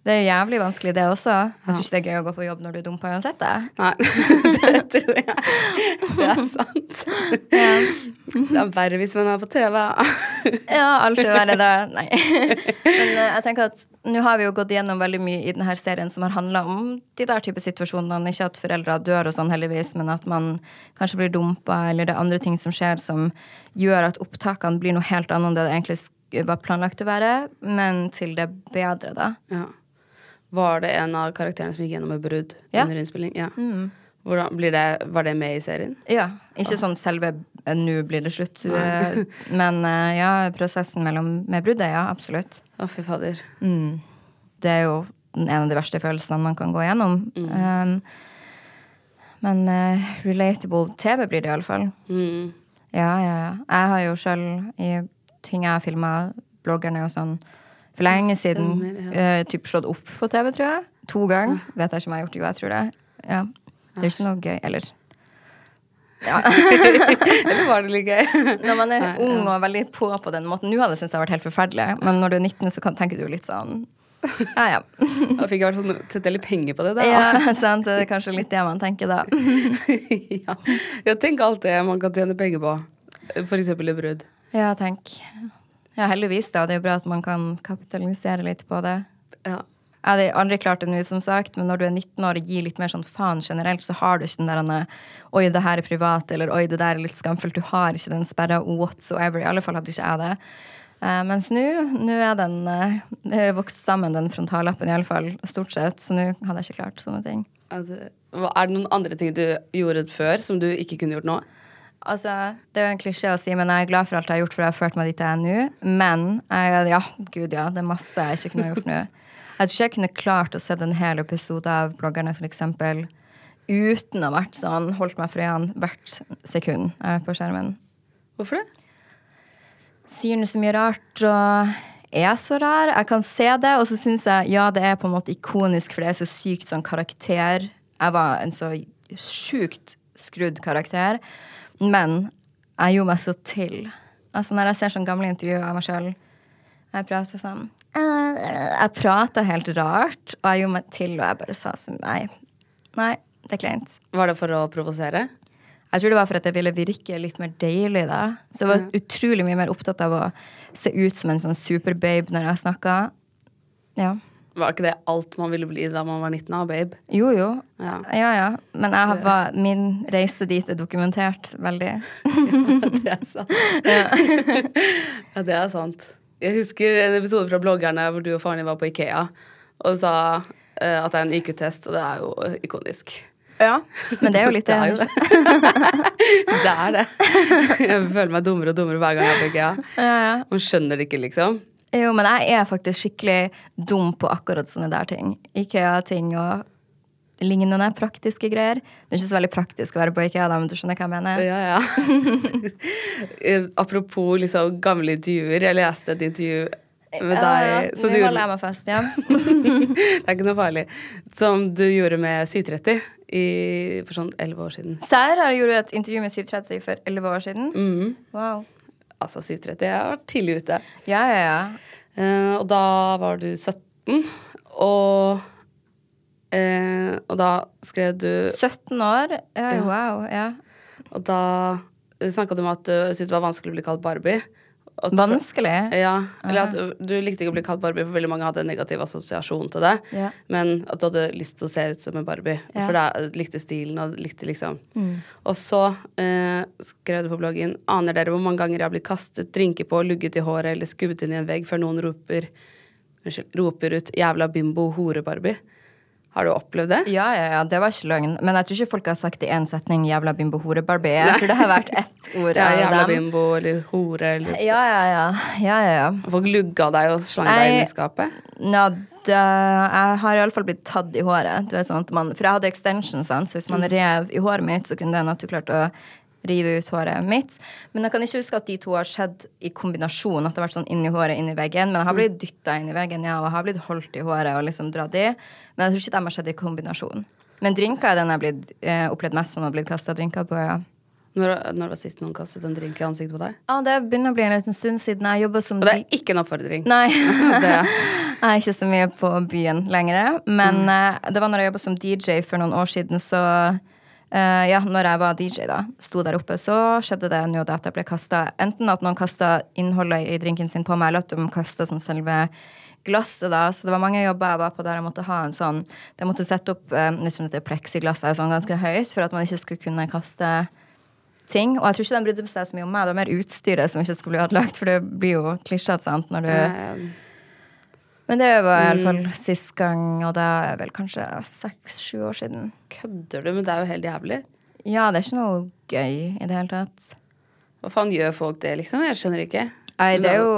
Det er jævlig vanskelig, det også. Jeg tror ikke det er gøy å gå på jobb når du er dumpa uansett. Det. Nei, det tror jeg. Det er sant. Det er verre hvis man er på TV. Ja, alt er verre det. Nei. Men eh, jeg tenker at nå har vi jo gått gjennom veldig mye i denne serien som har handla om de der type situasjonene. Ikke at foreldre dør og sånn, heldigvis, men at man kanskje blir dumpa, eller det er andre ting som skjer som gjør at opptakene blir noe helt annet enn det det egentlig var planlagt å være, men til det bedre, da. Ja. Var det en av karakterene som gikk gjennom et brudd Ja. under innspilling? Ja. Hvordan, blir det, var det med i serien? Ja. Ikke sånn selve eh, 'nå blir det slutt', eh, men eh, ja, prosessen mellom, med bruddet, ja, absolutt. Å, fy fader. Det er jo en av de verste følelsene man kan gå gjennom. Um, men uh, relatable TV blir det iallfall. Mm. Ja, ja, ja. Jeg har jo sjøl i ting jeg har filma, bloggerne og sånn, for lenge siden Stemmer, eh, typ slått opp på TV, tror jeg. To ganger. Vet jeg ikke om jeg har gjort det. Jo, jeg tror det. Ja. Det er ikke noe gøy. Eller ja. Eller var det litt gøy? Når man er ung og veldig på på den måten. Nå hadde jeg syntes det hadde vært helt forferdelig, men når du er 19, så kan, tenker du litt sånn Ja, ja. Da fikk jeg i hvert fall sette litt penger på det. da. Ja, sant. Det er kanskje litt det man tenker da. ja. ja, tenk alt det man kan tjene penger på. For eksempel i brudd. Ja, tenk. Ja, heldigvis, da. Det er jo bra at man kan kapitalisere litt på det. Ja. Jeg hadde aldri klart det nå, som sagt, men når du er 19 år og gir litt mer sånn faen generelt, så har du ikke den der Oi, det her er privat, eller oi, det der er litt skamfullt. Du har ikke den sperra whatsoever. I alle fall hadde ikke jeg det. Uh, mens nå er den uh, vokst sammen, den frontallappen, i alle fall, stort sett. Så nå hadde jeg ikke klart sånne ting. Er det, er det noen andre ting du gjorde før som du ikke kunne gjort nå? Altså, Det er jo en klisjé å si, men jeg er glad for alt jeg har gjort, for jeg har ført meg dit jeg er nå. Men jeg, ja, gud ja, det er masse jeg ikke kunne ha gjort nå. Jeg tror ikke jeg kunne klart å se en hel episode av bloggerne, eksempel, uten å ha vært sånn, holdt meg for øynene hvert sekund jeg er på skjermen. Hvorfor det? Sier den så mye rart og er så rar. Jeg kan se det, og så syns jeg ja, det er på en måte ikonisk, for det er så sykt sånn karakter. Jeg var en så sjukt skrudd karakter. Men jeg gjorde meg så til. Altså Når jeg ser sånne gamle intervjuer av meg sjøl, jeg prater sånn «Øh, Jeg prata helt rart, og jeg gjorde meg til, og jeg bare sa sånn Nei. Nei, det er kleint. Var det for å provosere? Jeg tror det var for at jeg ville virke litt mer deilig da. Så jeg var utrolig mye mer opptatt av å se ut som en sånn superbabe når jeg snakka. Ja. Var ikke det alt man ville bli da man var 19 av, babe? Jo, jo. Ja. Ja, ja. Men var, min reise dit er dokumentert veldig. Det er sant. ja, det er sant. Jeg husker en episode fra bloggerne hvor du og faren din var på Ikea og sa eh, at det er en IQ-test, og det er jo ikonisk. Ja, men det er jo litt Det er jo det. det er det. Jeg føler meg dummere og dummere hver gang jeg er på Ikea. Ja, ja. Man skjønner det ikke, liksom. Jo, men jeg er faktisk skikkelig dum på akkurat sånne der ting. Ikea-ting og lignende praktiske greier. Det er ikke så veldig praktisk å være på Ikea, da, men du skjønner hva jeg mener? Ja, ja. Apropos liksom gamle intervjuer. Jeg leste et intervju med Ja, deg ja. som Nå du gjorde meg fast, ja. Det er ikke noe farlig. Som du gjorde med 730 i, for sånn elleve år siden. Serr gjort et intervju med 730 for 11 år siden. Mhm. Wow. Altså 730. Jeg har vært tidlig ute. Ja, ja, ja. Uh, og da var du 17, og eh, Og da skrev du 17 år? Ja. wow. Ja. Og da snakka du om at du syntes det var vanskelig å bli kalt Barbie. At- Vanskelig? Ja. Eller at du, likte ikke å bli kalt Barbie, for veldig mange hadde en negativ assosiasjon til det. Ja. Men at du hadde lyst til å se ut som en Barbie. Ja. For da likte stilen og likte liksom Og så eh, skrev du på bloggen Aner dere hvor mange ganger jeg har blitt kastet drinker på, lugget i håret eller skubbet inn i en vegg før noen roper Unnskyld, roper ut 'jævla bimbo, hore-Barbie'? Har du opplevd det? Ja, ja, ja, det var ikke løgn. Men jeg tror ikke folk har sagt i én setning 'jævla bimbo hore Barbie'. Jeg tror det har vært ett ord Ja, jævla bimbo eller hore eller Ja, ja, ja. ja, ja, ja. Folk lugga deg og slang deg inn i skapet? Nå, det, jeg har iallfall blitt tatt i håret. Du vet, sånn at man, for jeg hadde extension, sant? så hvis man rev i håret mitt, så kunne den at du klarte å rive ut håret mitt. Men jeg kan ikke huske at de to har skjedd i kombinasjon. At det har vært sånn inni håret, inni veggen. Men jeg har blitt dytta inn i veggen, ja, og jeg har blitt holdt i håret og liksom dratt i. Men jeg tror ikke de har skjedd i kombinasjon. Men drinker er den jeg har blitt, eh, opplevd mest som har blitt kasta drinker på, ja. Når, når var sist noen kastet en drink i ansiktet på deg? Ja, det begynner å bli en liten stund siden jeg jobba som Og det er ikke en oppfordring. Nei. Jeg er ikke så mye på byen lenger. Men eh, det var når jeg jobba som DJ for noen år siden, så eh, Ja, når jeg var DJ, da, sto der oppe, så skjedde det nå at jeg ble kasta Enten at noen kasta innholdet i drinken sin på meg, eller at de kasta sånn selve glasset, da. Så det var mange jobber jeg var på der jeg måtte ha en sånn Jeg måtte sette opp eh, litt sånn et pleksiglass sånn ganske høyt, for at man ikke skulle kunne kaste ting. Og jeg tror ikke de brydde seg så mye om meg, det var mer utstyret som ikke skulle bli ødelagt, for det blir jo klisjete, sant, når du eh, men det var i hvert fall sist gang, og det er vel kanskje seks-sju år siden. kødder du? Men det er jo helt jævlig. Ja, det er ikke noe gøy i det hele tatt. Hva faen gjør folk det, liksom? Jeg skjønner ikke. Nei, det er jo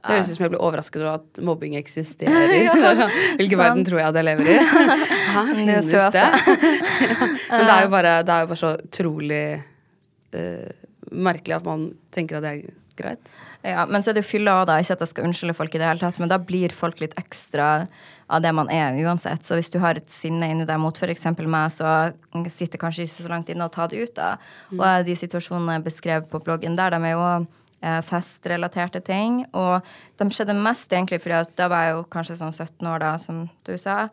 Det høres ut som jeg blir overrasket over at mobbing eksisterer. Er sånn, Hvilken sant. verden tror jeg at jeg lever i? Hæ, finnes det? det? Men det er jo bare, det er jo bare så utrolig uh, merkelig at man tenker at det er greit. Ja, men så er det jo fylla òg, da. Ikke at jeg skal unnskylde folk i det hele tatt, men da blir folk litt ekstra av det man er uansett. Så hvis du har et sinne inni deg mot f.eks. meg, så sitter kanskje ikke så langt inne å ta det ut, da. Og de situasjonene jeg beskrev på bloggen der, de er jo eh, festrelaterte ting. Og de skjedde mest egentlig fordi at da var jeg jo kanskje sånn 17 år, da, som du sa.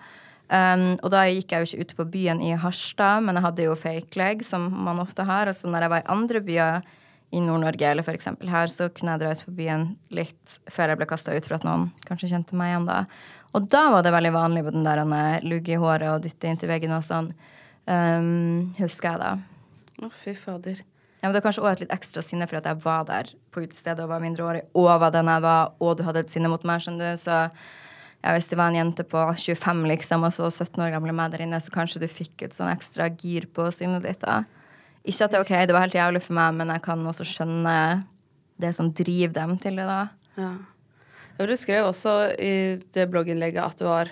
Um, og da gikk jeg jo ikke ute på byen i Harstad, men jeg hadde jo fake leg, som man ofte har. Og så når jeg var i andre byer i Nord-Norge, eller eksempel her, så kunne jeg dra ut på byen litt før jeg ble kasta ut for at noen kanskje kjente meg igjen da. Og da var det veldig vanlig med den der lugge i håret og dytte inntil veggen og sånn. Um, husker jeg da. Å, fy fader. Ja, men det var kanskje også et litt ekstra sinne for at jeg var der på utestedet og var mindreårig, og var den jeg var, og du hadde et sinne mot meg, skjønner du, så ja, hvis det var en jente på 25 liksom, og så 17 år gamle meg der inne, så kanskje du fikk et sånn ekstra gir på sinnet ditt da. Ikke at det er ok, det var helt jævlig for meg, men jeg kan også skjønne det som driver dem til det da. Ja. Du skrev også i det blogginnlegget at du var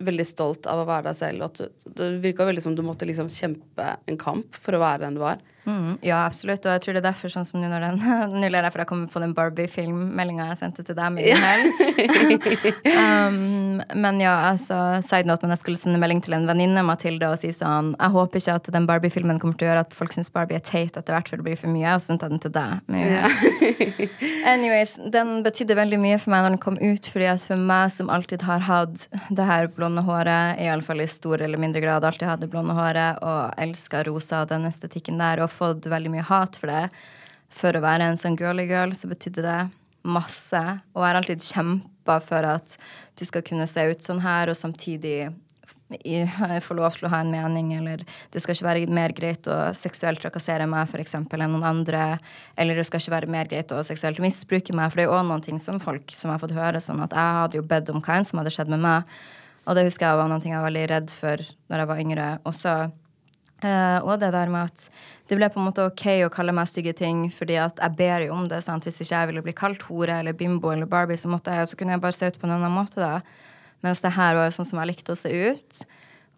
veldig stolt av å være deg selv. Og at du, det virka veldig som du måtte liksom kjempe en kamp for å være den du var. Mm, ja, absolutt. Og jeg tror det er derfor, sånn som nå når den Nå ler jeg for jeg kommer på den Barbie-filmmeldinga jeg sendte til deg med um, men ja, altså, side note, men jeg skulle sende melding til en venninne, Mathilde, og si sånn Jeg håper ikke at den Barbie-filmen kommer til å gjøre at folk syns Barbie er teit etter hvert, for det blir for mye. Og så sendte jeg den til deg. Men, Anyways, den betydde veldig mye for meg når den kom ut, fordi at for meg som alltid har hatt det her blonde håret, iallfall i stor eller mindre grad alltid hatt det blonde håret, og elska rosa og den estetikken der, og fått veldig mye hat for det, for å være en sånn girly girl, så betydde det masse. Og jeg har alltid kjempa for at du skal kunne se ut sånn her, og samtidig få lov til å ha en mening, eller det skal ikke være mer greit å seksuelt trakassere meg for eksempel, enn noen andre, eller det skal ikke være mer greit å seksuelt misbruke meg, for det er jo også noen ting som folk som har fått høre, sånn at jeg hadde jo bedt om hva enn som hadde skjedd med meg, og det husker jeg var noen ting jeg var veldig redd for når jeg var yngre. Også Eh, og det der med at det ble på en måte ok å kalle meg stygge ting, fordi at jeg ber jo om det. sant? Hvis ikke jeg ville bli kalt hore eller bimbo eller Barbie, så, måtte jeg, så kunne jeg bare se ut på en annen måte. da. Mens det her var jo sånn som jeg likte å se ut.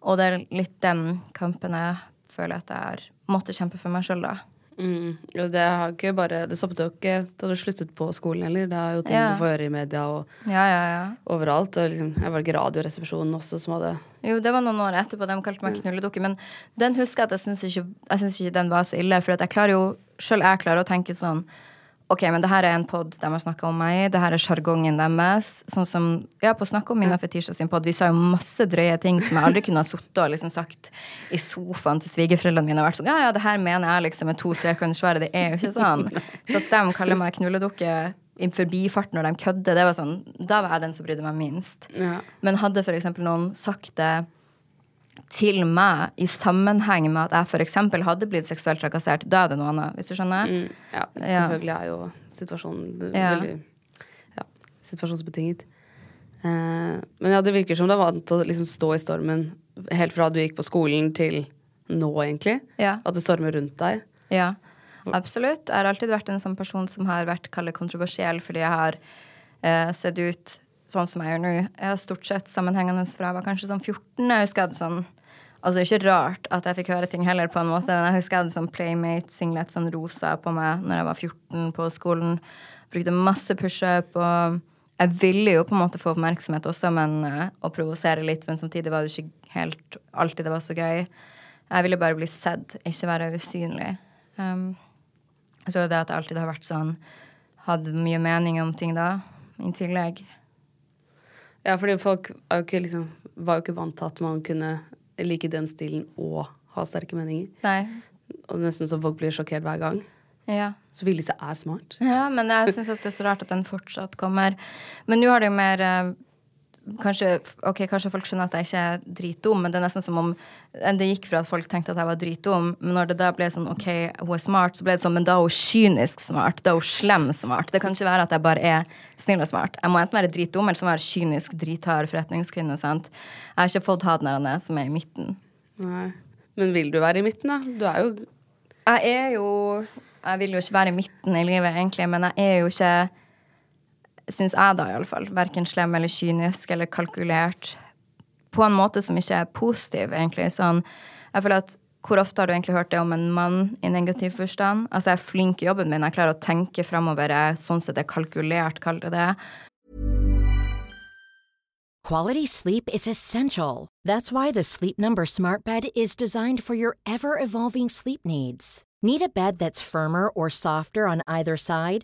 Og det er litt den kampen jeg føler at jeg har måttet kjempe for meg sjøl, da. Mm. Og det har ikke bare Det stoppet jo ikke da du sluttet på skolen heller. Det er jo ting Ja. du får høre i media og Ja, ja, ja. overalt. Og liksom, jeg var ikke Radioresepsjonen også som hadde Jo, det var noen år etterpå. De kalte meg knulledukke. Men den husker jeg at jeg syns ikke, ikke den var så ille. For jeg klarer jo, sjøl jeg klarer å tenke sånn OK, men det her er en pod de har snakka om meg i. Det her er sjargongen deres. Sånn som Ja, på Snakk om Mina Fetisha sin pod. Vi sa jo masse drøye ting som jeg aldri kunne ha sittet og liksom sagt i sofaen til svigerforeldrene mine og vært sånn Ja, ja, det her mener jeg liksom med to streker svaret. Det er jo ikke sånn. Så at de kaller meg knulledukke i forbifart når de kødder, det var sånn Da var jeg den som brydde meg minst. Ja. Men hadde for eksempel noen sagt det til meg i sammenheng med at jeg eksempel hadde blitt seksuelt trakassert, da er det noe annet, hvis du skjønner? Mm, ja, Ja. selvfølgelig er jo situasjonen Ja. veldig ja, situasjonsbetinget. Eh, men ja, det virker som du er vant til å liksom stå i stormen helt fra du gikk på skolen til nå, egentlig. Ja. At det stormer rundt deg. Ja, absolutt. Jeg har alltid vært en sånn person som har vært kallet kontroversiell fordi jeg har eh, sett ut sånn som jeg gjør nå. Jeg har stort sett sammenhengende fra jeg var kanskje sånn 14. Jeg husker jeg hadde sånn Altså det er ikke rart at jeg fikk høre ting heller, på en måte, men jeg husker jeg hadde sånn Playmate-singlet, sånn rosa, på meg når jeg var 14 på skolen. Brukte masse pushup og jeg ville jo på en måte få oppmerksomhet også, men eh, å provosere litt, men samtidig var det ikke helt alltid det var så gøy. Jeg ville bare bli sett, ikke være usynlig. Um, jeg tror det at jeg alltid har vært sånn Hadde mye mening om ting da, i tillegg. Ja, fordi folk er jo ikke, liksom, var jo ikke vant til at man kunne like den stilen og ha sterke meninger. Nei. Og nesten så folk blir sjokkert hver gang. Ja. Så Vilise er smart. ja men jeg syns det er så rart at den fortsatt kommer. Men nå har det jo mer eh, Kanskje, okay, kanskje folk skjønner at jeg ikke er dritdum, men det er nesten som om det gikk fra at folk tenkte at jeg var dritdum, men når det da ble sånn OK, hun er smart, så ble det sånn Men da er hun kynisk smart. Da er hun slem smart. Det kan ikke være at jeg bare er snill og smart. Jeg må enten være dritdum eller så være kynisk, drithard forretningskvinne. sant? Jeg har ikke fått ha den der som er i midten. Nei. Men vil du være i midten, da? Du er jo Jeg er jo Jeg vil jo ikke være i midten i livet, egentlig, men jeg er jo ikke Syns jeg, da, iallfall. Verken slem eller kynisk eller kalkulert. På en måte som ikke er positiv, egentlig. Sånn, jeg føler at hvor ofte har du egentlig hørt det om en mann i negativ forstand? Altså, jeg er flink i jobben min, jeg klarer å tenke framover, jeg sånn sett er kalkulert, kall det det. Quality sleep is essential. That's why the Sleep Number Smart Bed is designed for your ever evolving sleep needs. Need a bed that's firmer or softer on either side?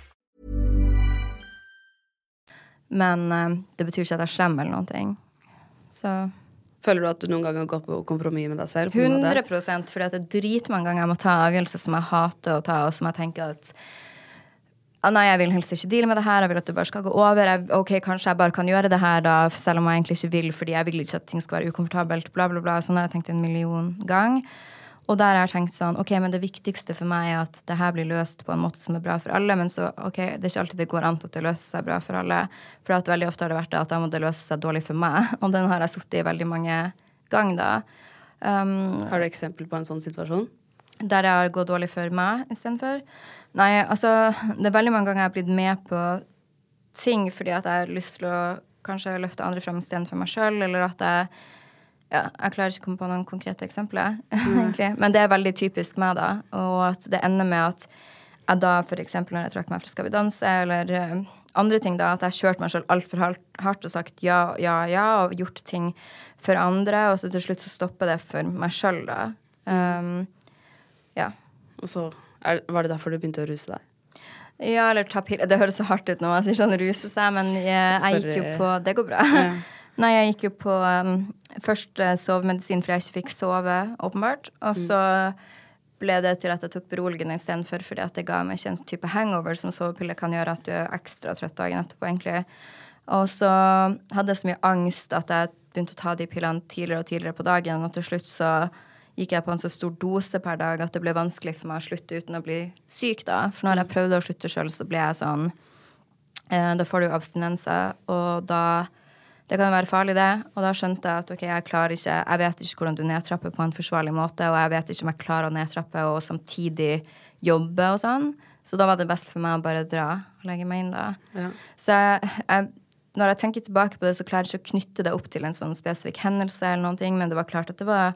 Men eh, det betyr ikke at jeg er slem eller noen ting. Så Føler du at du noen gang har gått på kompromiss med deg selv? på grunn 100 fordi det er dritmange ganger jeg må ta avgjørelser som jeg hater å ta, og som jeg tenker at ah, Nei, jeg vil helst ikke deale med det her, jeg vil at det bare skal gå over. Jeg, ok, Kanskje jeg bare kan gjøre det her, da, selv om jeg egentlig ikke vil, fordi jeg vil ikke at ting skal være ukomfortabelt, bla, bla, bla. Sånn har jeg tenkt en million gang. Og der har jeg tenkt sånn, ok, men det viktigste for meg er at det her blir løst på en måte som er bra for alle, men så, ok, det er ikke alltid det går an at det løser seg bra for alle. For at veldig ofte har det vært det at da må det løse seg dårlig for meg, og den har jeg sittet i veldig mange ganger da. Um, Har du eksempel på en sånn situasjon? der det har gått dårlig for meg istedenfor. Nei, altså, det er veldig mange ganger jeg har blitt med på ting fordi at jeg har lyst til å kanskje løfte andre frem istedenfor meg sjøl, eller at jeg ja, Jeg klarer ikke å komme på noen konkrete eksempler, egentlig. Men det er veldig typisk meg, da. Og at det ender med at jeg da f.eks. når jeg trakk meg fra Skal vi danse, eller uh, andre ting, da, at jeg har kjørt meg sjøl altfor hardt og sagt ja, ja, ja, og gjort ting for andre, og så til slutt så stopper det for meg sjøl, da. Um, ja. Og så er, Var det derfor du begynte å ruse deg? Ja, eller ta piller. Det høres så hardt ut når man sier sånn ruse seg, men jeg, jeg gikk jo på Det går bra. Nei, jeg gikk jo på um, først eh, sovemedisin fordi jeg ikke fikk sove, åpenbart. Og så ble det til at jeg tok beroligende istedenfor fordi at det ga meg ikke en type hangover som sovepiller kan gjøre at du er ekstra trøtt dagen etterpå, egentlig. Og så hadde jeg så mye angst at jeg begynte å ta de pillene tidligere og tidligere på dagen, og til slutt så gikk jeg på en så stor dose per dag at det ble vanskelig for meg å slutte uten å bli syk, da. For når jeg prøvde å slutte sjøl, så ble jeg sånn eh, Da får du jo abstinenser, og da Det kan jo være farlig, det. Og da skjønte jeg at ok, jeg klarer ikke Jeg vet ikke hvordan du nedtrapper på en forsvarlig måte, og jeg vet ikke om jeg klarer å nedtrappe og samtidig jobbe og sånn. Så da var det best for meg å bare dra og legge meg inn, da. Ja. Så jeg, jeg, når jeg tenker tilbake på det, så klarer jeg ikke å knytte det opp til en sånn spesifikk hendelse, eller noen ting, men det var klart at det var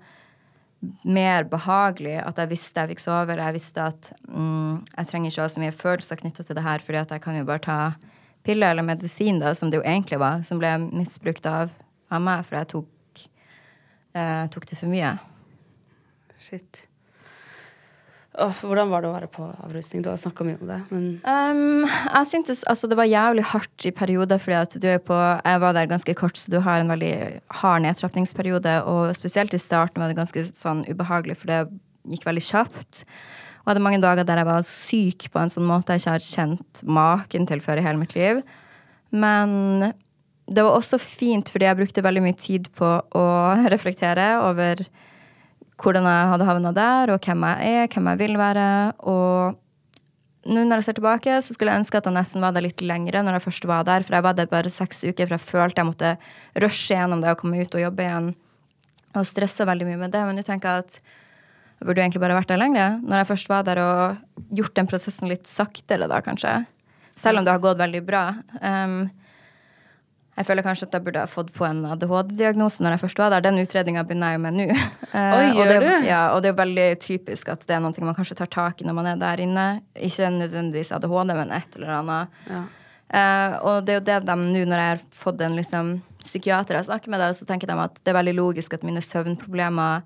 mer behagelig at jeg visste jeg fikk sove, eller jeg visste at mm, jeg trenger ikke å ha så mye følelser knytta til det her, fordi at jeg kan jo bare ta piller eller medisin, da, som det jo egentlig var, som ble misbrukt av, av meg, for jeg tok, eh, tok det for mye. Shit. Oh, hvordan var det å være på avrusning? Du har snakka mye om det, men Um, jeg syntes altså, det var jævlig hardt i perioder, fordi på Jeg var der ganske kort, så du har en veldig hard nedtrapningsperiode. Og spesielt i starten var det ganske sånn ubehagelig, for det gikk veldig kjapt. Og jeg hadde mange dager der jeg var syk på en sånn måte jeg ikke har kjent maken til før i hele mitt liv. Men det var også fint, fordi jeg brukte veldig mye tid på å reflektere over hvordan jeg hadde havna der, og hvem jeg er, hvem jeg vil være. Og nå når jeg ser tilbake, så skulle jeg ønske at jeg nesten var der litt lengre når jeg først var der, for jeg var der bare seks uker, for jeg følte jeg måtte rushe gjennom det og komme ut og jobbe igjen. Og stressa veldig mye med det. Men nå tenker jeg at jeg burde egentlig bare vært der lenger. Når jeg først var der og gjort den prosessen litt saktere, da, kanskje. Selv om det har gått veldig bra. Um, jeg føler kanskje at jeg burde ha fått på en ADHD-diagnose når jeg først var der. Den utredninga begynner jeg jo med nå. Eh, Oi, og det, du? Ja, og det er jo veldig typisk at det er noe man kanskje tar tak i når man er der inne. Ikke nødvendigvis ADHD, men et eller annet. ja. Uh, og det er jo det de nå, når jeg har fått en liksom, psykiater jeg snakker med deg, så tenker de at det er veldig logisk at mine søvnproblemer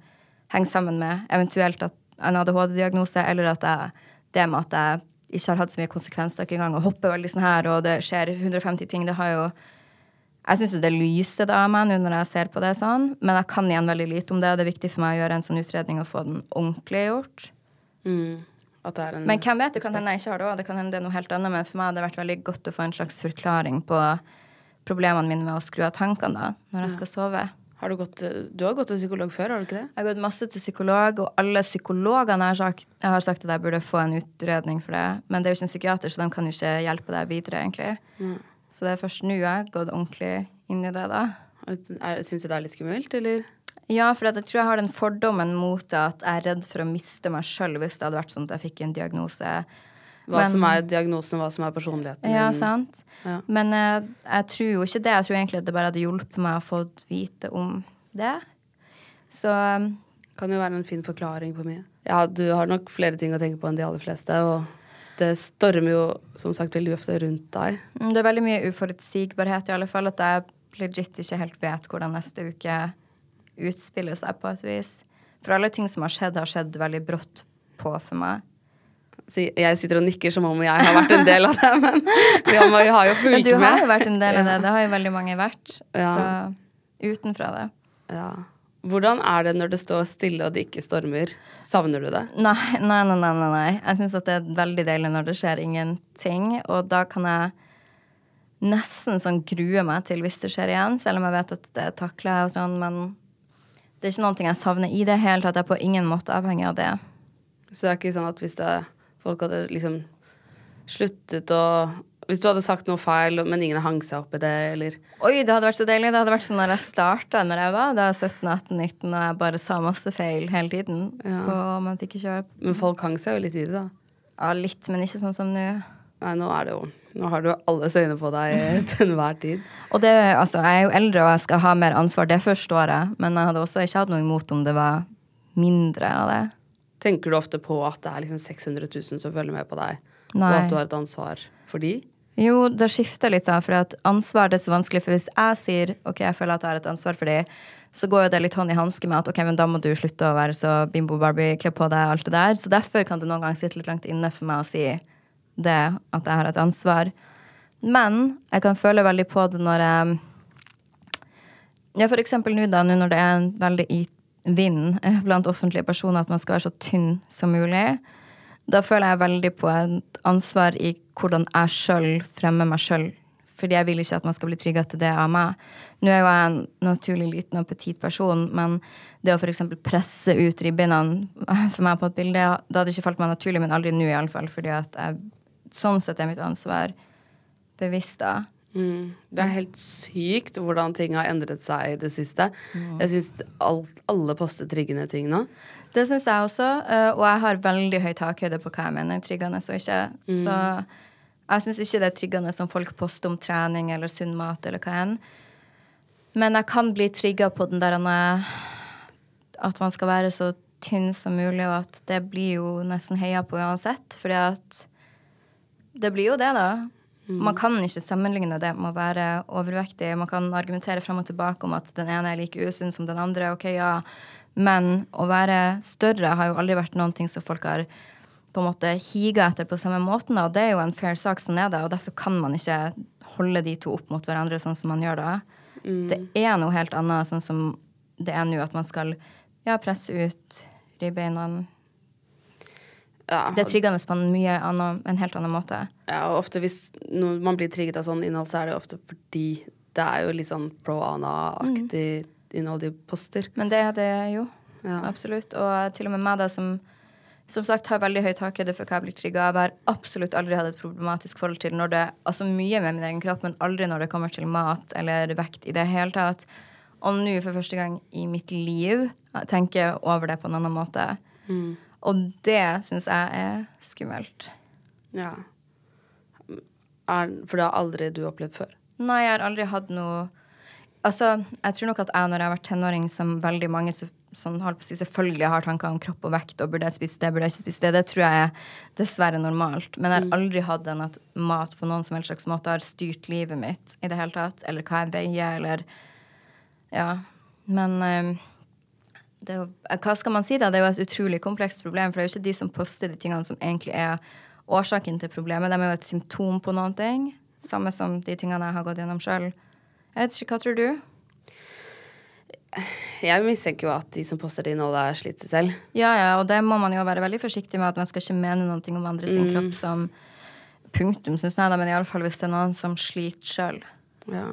henger sammen med eventuelt en ADHD-diagnose, eller at jeg, det med at jeg ikke har hatt så mye konsekvenser ikke engang, og hopper veldig sånn her, og det skjer 150 ting, det har jo jeg syns det lyser det av meg nå når jeg ser på det sånn, men jeg kan igjen veldig lite om det, det er viktig for meg å gjøre en sånn utredning og få den ordentlig gjort. Mm. At det en Men hvem vet, det kan hende jeg ikke har det òg. Det kan hende det er noe helt annet. Men for meg hadde det vært veldig godt å få en slags forklaring på problemene mine med å skru av tankene da, når jeg skal sove. Har du, gått, du har gått til psykolog før, har du ikke det? Jeg har gått masse til psykolog, og alle psykologene jeg har sagt, jeg har sagt at jeg burde få en utredning for det. Men det er jo ikke en psykiater, så de kan jo ikke hjelpe deg videre, egentlig. Så det er først nå jeg har gått ordentlig inn i det, da. Syns du det er litt skummelt, eller? Ja, for jeg tror jeg har den fordommen mot det at jeg er redd for å miste meg sjøl hvis det hadde vært sånn at jeg fikk en diagnose. Hva Men- som er diagnosen, og hva som er personligheten Ja, sant. Ja. Men eh, jeg tror jo ikke det. Jeg tror egentlig at det bare hadde hjulpet meg å få vite om det. Så um, Kan jo være en fin forklaring på mye. Ja, du har nok flere ting å tenke på enn de aller fleste, og det stormer jo som sagt veldig ofte rundt deg. mm, det er veldig mye uforutsigbarhet, i alle fall. At jeg legit ikke helt vet hvordan neste uke utspiller seg, på et vis. For alle ting som har skjedd, har skjedd veldig brått på for meg. Jeg sitter og nikker som om jeg har vært en del av det, men vi har, jo fulgt du har jo vært en del av det. Det har jo veldig mange vært. Ja. Så utenfra det. Ja. Hvordan er det når det står stille og det ikke stormer? Savner du det? Nei, nei. nei, nei, nei. Jeg syns det er veldig deilig når det skjer ingenting, og da kan jeg nesten sånn grue meg til hvis det skjer igjen, selv om jeg vet at det takler jeg og sånn, men det er ikke noe jeg savner i det hele tatt. Jeg er på ingen måte avhengig av det. Så det er ikke sånn at hvis det, folk hadde liksom sluttet å Hvis du hadde sagt noe feil, men ingen hang seg opp i det, eller Oi, det hadde vært så deilig. Det hadde vært sånn når jeg starta når jeg var da 17-18-19 og jeg bare sa masse feil hele tiden. Ja. Og man fikk ikke høre Men folk hang seg jo litt i det, da. Ja, litt, men ikke sånn som nå. Nei, nå er det jo Nå har du alles øyne på deg til enhver tid. Og det, altså, jeg er jo eldre og jeg skal ha mer ansvar, det forstår jeg. Men jeg hadde også ikke hatt noe imot om det var mindre av det. Tenker du ofte på at det er liksom 600 000 som følger med på deg, Nei. og at du har et ansvar for de? Jo, det skifter litt, sånn, for ansvar det er så vanskelig. For hvis jeg sier ok, jeg føler at jeg har et ansvar for de, så går jo det litt hånd i hanske med at ok, men da må du slutte å være så bimbo Barbie, kle på deg, alt det der. Så derfor kan det noen ganger sitte litt langt inne for meg å si det, at jeg har et ansvar. Men jeg kan føle veldig på det når jeg Ja, for eksempel nå, da, nå når det er en veldig i vind eh, blant offentlige personer at man skal være så tynn som mulig. Da føler jeg veldig på et ansvar i hvordan jeg sjøl fremmer meg sjøl. Fordi jeg vil ikke at man skal bli trygga til det av meg. Nå er jo jeg en naturlig liten og petit person, men det å f.eks. presse ut ribbenene for meg på et bilde, da hadde ikke falt meg naturlig, men aldri nå iallfall, fordi at jeg sånn sett er mitt ansvar bevisst da. Mm. Det er helt sykt hvordan ting har endret seg i det siste. Jeg syns alle poster triggende ting nå. Det syns jeg også, eh, og jeg har veldig høy takhøyde på hva jeg mener triggende og ikke. Så jeg syns ikke det er tryggende som folk poster om trening eller sunn mat eller hva enn. Men jeg kan bli trigga på den der at man skal være så tynn som mulig, og at det blir jo nesten heia på uansett. Fordi at det blir jo det, da. Man kan ikke sammenligne det med å være overvektig. Man kan argumentere frem og tilbake om at den ene er like usunn som den andre. ok, ja. Men å være større har jo aldri vært noen ting som folk har på en måte higa etter på samme måten. da, Og det er jo en fair sak sånn er det, og derfor kan man ikke holde de to opp mot hverandre sånn som man gjør da. Det er noe helt annet sånn som det er nå, at man skal ja, presse ut ribbeina. Ja, Det er triggende på en mye annen, en helt annen måte. ja, og ofte hvis når man blir trigget av sånn innhold, så er det ofte fordi det er jo litt sånn pro-ana-aktig innhold de poster. Men det er det jo. Ja. Absolutt. Og til og med meg, da, som som sagt har veldig høy takhøyde for hva jeg blir trigga av. Jeg har absolutt aldri hatt et problematisk forhold til når det Altså mye med min egen kropp, men aldri når det kommer til mat eller vekt i det hele tatt. Og nå for første gang i mitt liv tenker jeg over det på en annen måte. Og det syns jeg er skummelt. Ja. Er, for det har aldri du opplevd før? Nei, jeg har aldri hatt noe Altså, jeg tror nok at jeg når jeg har vært tenåring, som veldig mange som sånn, holdt på å si, selvfølgelig har tanker om kropp og vekt, og burde jeg spise det, burde jeg ikke spise det, det tror jeg er dessverre normalt. Men jeg har aldri hatt den at mat på noen som helst slags måte har styrt livet mitt i det hele tatt, eller hva jeg veier, eller Ja. Men eh, det er jo, hva skal man si da? Det er jo et utrolig komplekst problem, for det er jo ikke de som poster de tingene som egentlig er årsaken til problemet. De er jo et symptom på noen ting. Samme som de tingene jeg har gått gjennom sjøl. Jeg vet ikke, hva tror du? Jeg mistenker jo at de som poster det innholdet, er slitt selv. Ja, ja, og det må man jo være veldig forsiktig med, at man skal ikke mene noe om andre sin kropp som punktum, syns jeg, da, men iallfall hvis det er noen som sliter sjøl. Ja.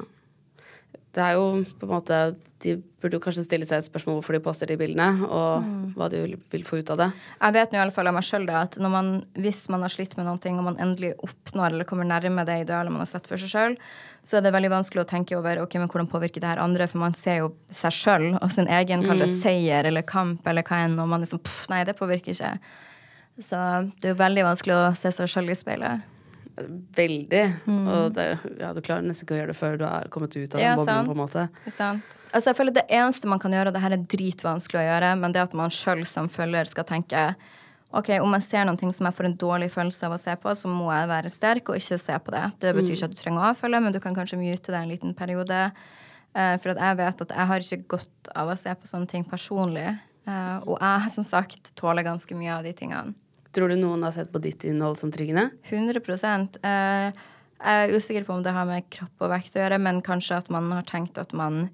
Det er jo på en måte De burde jo kanskje stille seg et spørsmål hvorfor de poster de bildene, og hva de vil, få ut av det. Jeg vet nå fall av meg sjøl at når man, hvis man har slitt med noe, og man endelig oppnår eller kommer nærme det idealet man har sett for seg sjøl, så er det veldig vanskelig å tenke over ok, men hvordan påvirker det her andre, for man ser jo seg sjøl og sin egen mm. seier eller kamp eller hva enn, og man liksom pff, nei, det påvirker ikke. Så det er jo veldig vanskelig å se seg sjøl i speilet. Veldig. Og det, ja, du klarer nesten ikke å gjøre det før du er kommet ut av Ja, den boblen, sant. på en måte. Ja, sant? Altså, jeg føler Det eneste man kan gjøre, og det her er dritvanskelig å gjøre, men det at man sjøl som følger skal tenke ok, om jeg ser noen ting som jeg får en dårlig følelse av å se på, så må jeg være sterk og ikke se på det. Det betyr ikke at du trenger å avfølge, men du kan kanskje mute det en liten periode. Eh, for jeg vet at jeg har ikke godt av å se på sånne ting personlig. Eh, og jeg, som sagt, tåler ganske mye av de tingene. Tror du noen har sett på ditt innhold som tryggende? 100 eh, Jeg er usikker på om det har med kropp og vekt å gjøre, men kanskje at man har tenkt at man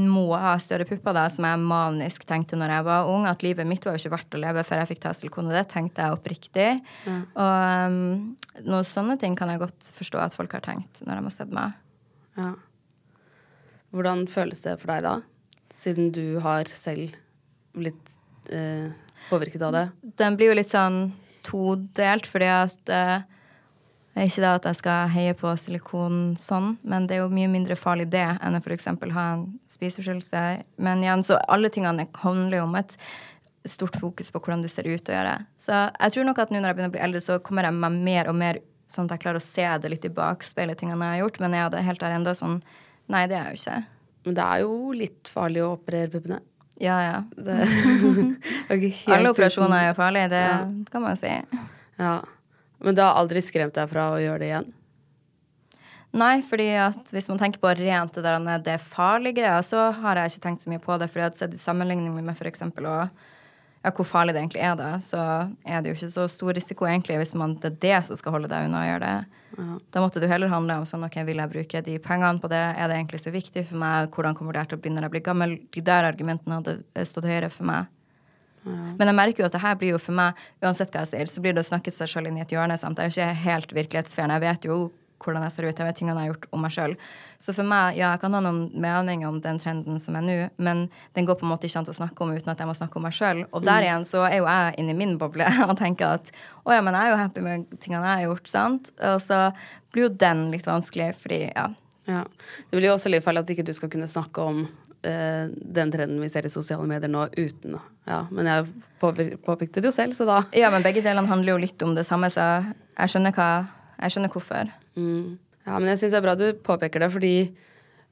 må ha større pupper, da, som jeg manisk tenkte når jeg var ung. At livet mitt var jo ikke verdt å leve før jeg fikk ta. Og det tenkte jeg oppriktig. Og um, noen sånne ting kan jeg godt forstå at folk har tenkt når de har sett meg. Ja. Hvordan føles det for deg da? Siden du har selv blitt eh, påvirket av det. Den blir jo litt sånn todelt, fordi at eh, det er ikke det at jeg skal heie på silikon sånn, men det er jo mye mindre farlig det enn å f.eks. ha en spiseforstyrrelse. Men igjen, så alle tingene handler jo om et stort fokus på hvordan du ser ut å gjøre. Så jeg tror nok at nå når jeg begynner å bli eldre, så kommer jeg meg mer og mer sånn at jeg klarer å se det litt i bakspeilet, tingene jeg har gjort. Men jeg hadde helt der enda sånn Nei, det er jeg jo ikke. Men det er jo litt farlig å operere puppene. Ja, ja. Er helt Alle operasjoner er jo farlige, det Ja. kan man jo si. Ja. Men det har aldri skremt deg fra å gjøre det igjen? Nei, fordi at hvis man tenker på rent det der det farlige greia, så har jeg ikke tenkt så mye på det. fordi at sett i sammenligning med for eksempel ja, hvor farlig det egentlig er, da, så er det jo ikke så stor risiko egentlig hvis man, det er det som skal holde deg unna å gjøre det. Da måtte det jo heller handle om sånn, ok, vil jeg bruke de pengene på det, er det egentlig så viktig for meg, hvordan kommer det til å bli når jeg blir gammel? De der argumentene hadde stått høyere for meg. Men jeg merker jo at det her blir jo for meg, uansett hva jeg sier, så blir det å snakke seg sjøl inn i et hjørne. Sant? Jeg er jo ikke helt virkelighetsfjern. Jeg vet jo hvordan jeg ser ut, jeg vet tingene jeg har gjort om meg sjøl. Så for meg, ja, jeg kan ha noen mening om den trenden som er nå, men den går på en måte ikke an å snakke om uten at jeg må snakke om meg sjøl. Og der igjen så er jo jeg inni min boble og tenker at å ja, men jeg er jo happy med tingene jeg har gjort, sant. Og så blir jo den litt vanskelig, fordi ja. Ja. Det blir jo også litt feil at ikke du skal kunne snakke om Uh, den trenden vi ser i sosiale medier nå, uten Ja, men jeg påpek- påpekte det jo selv, så da Ja, men begge delene handler jo litt om det samme, så jeg skjønner hva Jeg skjønner hvorfor. Mm. Ja, men jeg syns det er bra du påpeker det, fordi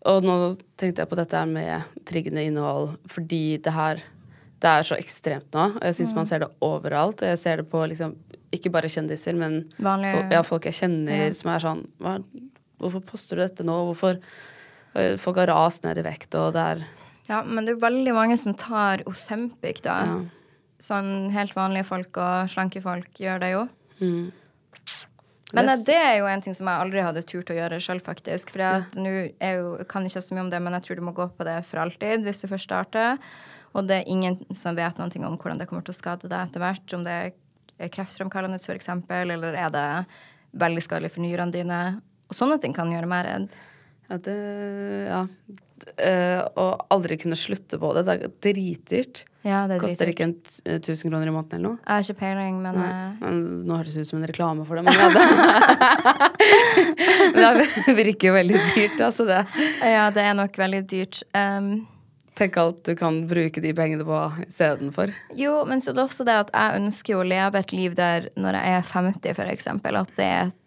Og nå tenkte jeg på dette her med triggende innhold, fordi det her det er så ekstremt nå. og Jeg syns man ser det overalt. Jeg ser det på liksom ikke bare kjendiser, men folk, ja, folk jeg kjenner Ja. som er sånn hva, Hvorfor poster du dette nå? Hvorfor Folk har rast ned i vekt, og det er Ja, men det er veldig mange som tar Osempic, da. Ja. Sånn helt vanlige folk og slanke folk gjør det jo. mm. Men Det eh, det er jo en ting som jeg aldri hadde turt å gjøre sjøl, faktisk. For nå jo, jeg kan ikke så mye om det, men jeg tror du må gå på det for alltid hvis du først starter. Og det er ingen som vet noe om hvordan det kommer til å skade deg etter hvert. Om det er kreftfremkallende, eksempel, eller er det veldig skadelig for nyrene dine. Og sånne ting kan gjøre meg redd. Ja, det Ja. Eh, og aldri kunne slutte på det. Det er dritdyrt. Ja, det er Koster ikke en eh, 1000 kroner i måneden eller noe. Jeg har ikke peiling, men eh, men nå høres det ut som en reklame for det, men ja, det, det virker jo veldig dyrt, altså det. ja, det er nok veldig dyrt. Um, Tenk alt du kan bruke de pengene på istedenfor. Jo, men så er det også det at jeg ønsker jo å leve et liv der når jeg er 50, for eksempel, at det er et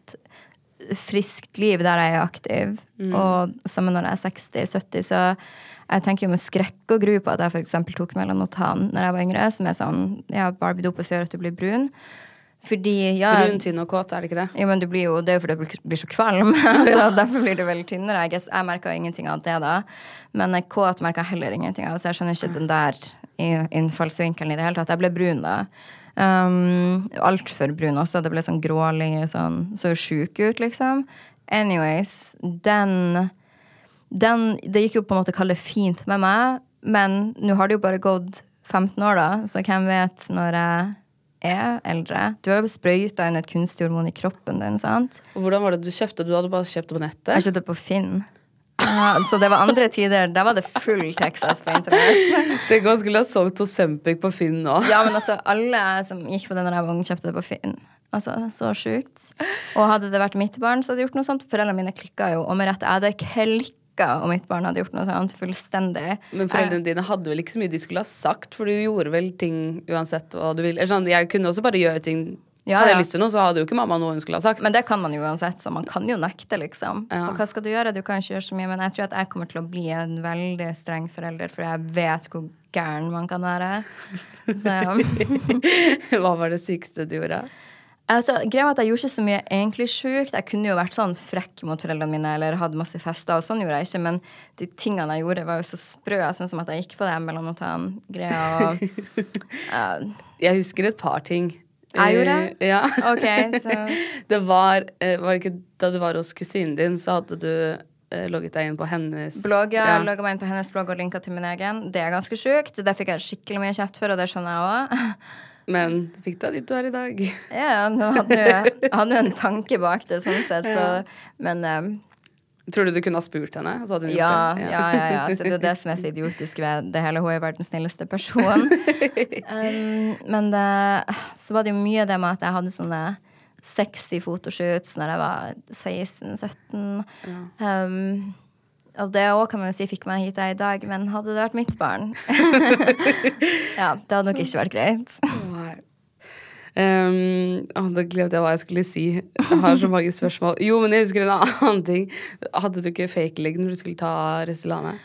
friskt liv der jeg er aktiv. Og sammen når jeg er 60-70, så jeg tenker jo med skrekk og gru på at jeg eksempel tok melanotan når jeg var yngre, som er sånn ja, Barbie-dopet gjør at du blir brun. Fordi, ja Brun, tynn og kåt, er det ikke det? jo, men du blir jo, Det er jo fordi du blir- så kvalm. så Derfor blir du veldig tynnere. Jeg, jeg merka ingenting av det da. Men kåt merka heller ingenting av. Så jeg skjønner ikke den der innfallsvinkelen i det hele tatt. Jeg ble brun da. Um, Altfor brun også. Det ble sånn grålig, sånn, så sjuk ut, liksom. Anyways, den, den Det gikk jo på en måte å kalle det fint med meg, men nå har det jo bare gått 15 år, da, så hvem vet når jeg er eldre. Du har jo sprøyta inn et kunstig hormon i kroppen din, sant? Og hvordan var det du kjøpte? Du hadde bare kjøpt det på nettet? Jeg kjøpte på Finn. Ja, så det var andre tider. Da var det full Texas på internett. Tenk om man skulle ha solgt Osempic på Finn nå. Ja, men altså, alle som gikk på det jeg var ung, kjøpte det på Finn. Altså, Så sjukt. Og hadde det vært mitt barn, så hadde jeg gjort noe sånt. Foreldrene mine klikka jo, og med rette. Jeg hadde klikka og mitt barn hadde gjort noe sånt. Fullstendig. Men foreldrene dine hadde vel ikke så mye de skulle ha sagt, for du gjorde vel ting uansett hva du ville. Sånn, jeg kunne også bare gjøre ting Ja, Hadde jeg lyst til noe, så hadde jo ikke mamma noe hun skulle ha sagt. Men det kan man jo uansett, så man kan jo nekte, liksom. Ja. Og hva skal du gjøre? Du kan ikke gjøre så mye. Men jeg tror at jeg kommer til å bli en veldig streng forelder, for jeg vet hvor gæren man kan være. Så. Hva var det sykeste du gjorde? Altså, greia var at Jeg gjorde ikke så mye egentlig sjukt. Jeg kunne jo vært sånn frekk mot foreldrene mine eller hatt masse fester, og sånn gjorde jeg ikke. Men de tingene jeg gjorde, var jo så sprø. Sånn som at jeg gikk på det melanotan-greia. og uh, Jeg husker et par ting. Jeg gjorde? det? Ja. OK, så Det var, eh, var ikke da du var hos kusinen din, så hadde du eh, logget deg inn på hennes Blogg, ja. Ja. Logga meg inn på hennes blogg og linka til min egen. Det er ganske sjukt. Det fikk jeg skikkelig mye kjeft for, og det skjønner jeg òg. Men du fikk deg dit du er i dag. Ja, nå hadde jo jeg hadde jo en tanke bak det, sånn sett, så Men um, Tror du du kunne ha spurt henne? Ja, det? ja, ja, ja. Så det er det som er så idiotisk ved det hele. Hun er verdens snilleste person. Um, men det, så var det jo mye det med at jeg hadde sånne sexy fotoshoots når jeg var 16-17. Um, og det òg kan man jo si fikk meg hit jeg er i dag, men hadde det vært mitt barn Ja, det hadde nok ikke vært greit. Um, å, da glemte jeg hva jeg skulle si. Jeg har så mange spørsmål. Jo, men jeg husker en annen ting. Hadde du ikke fake leg når du skulle ta Restylane?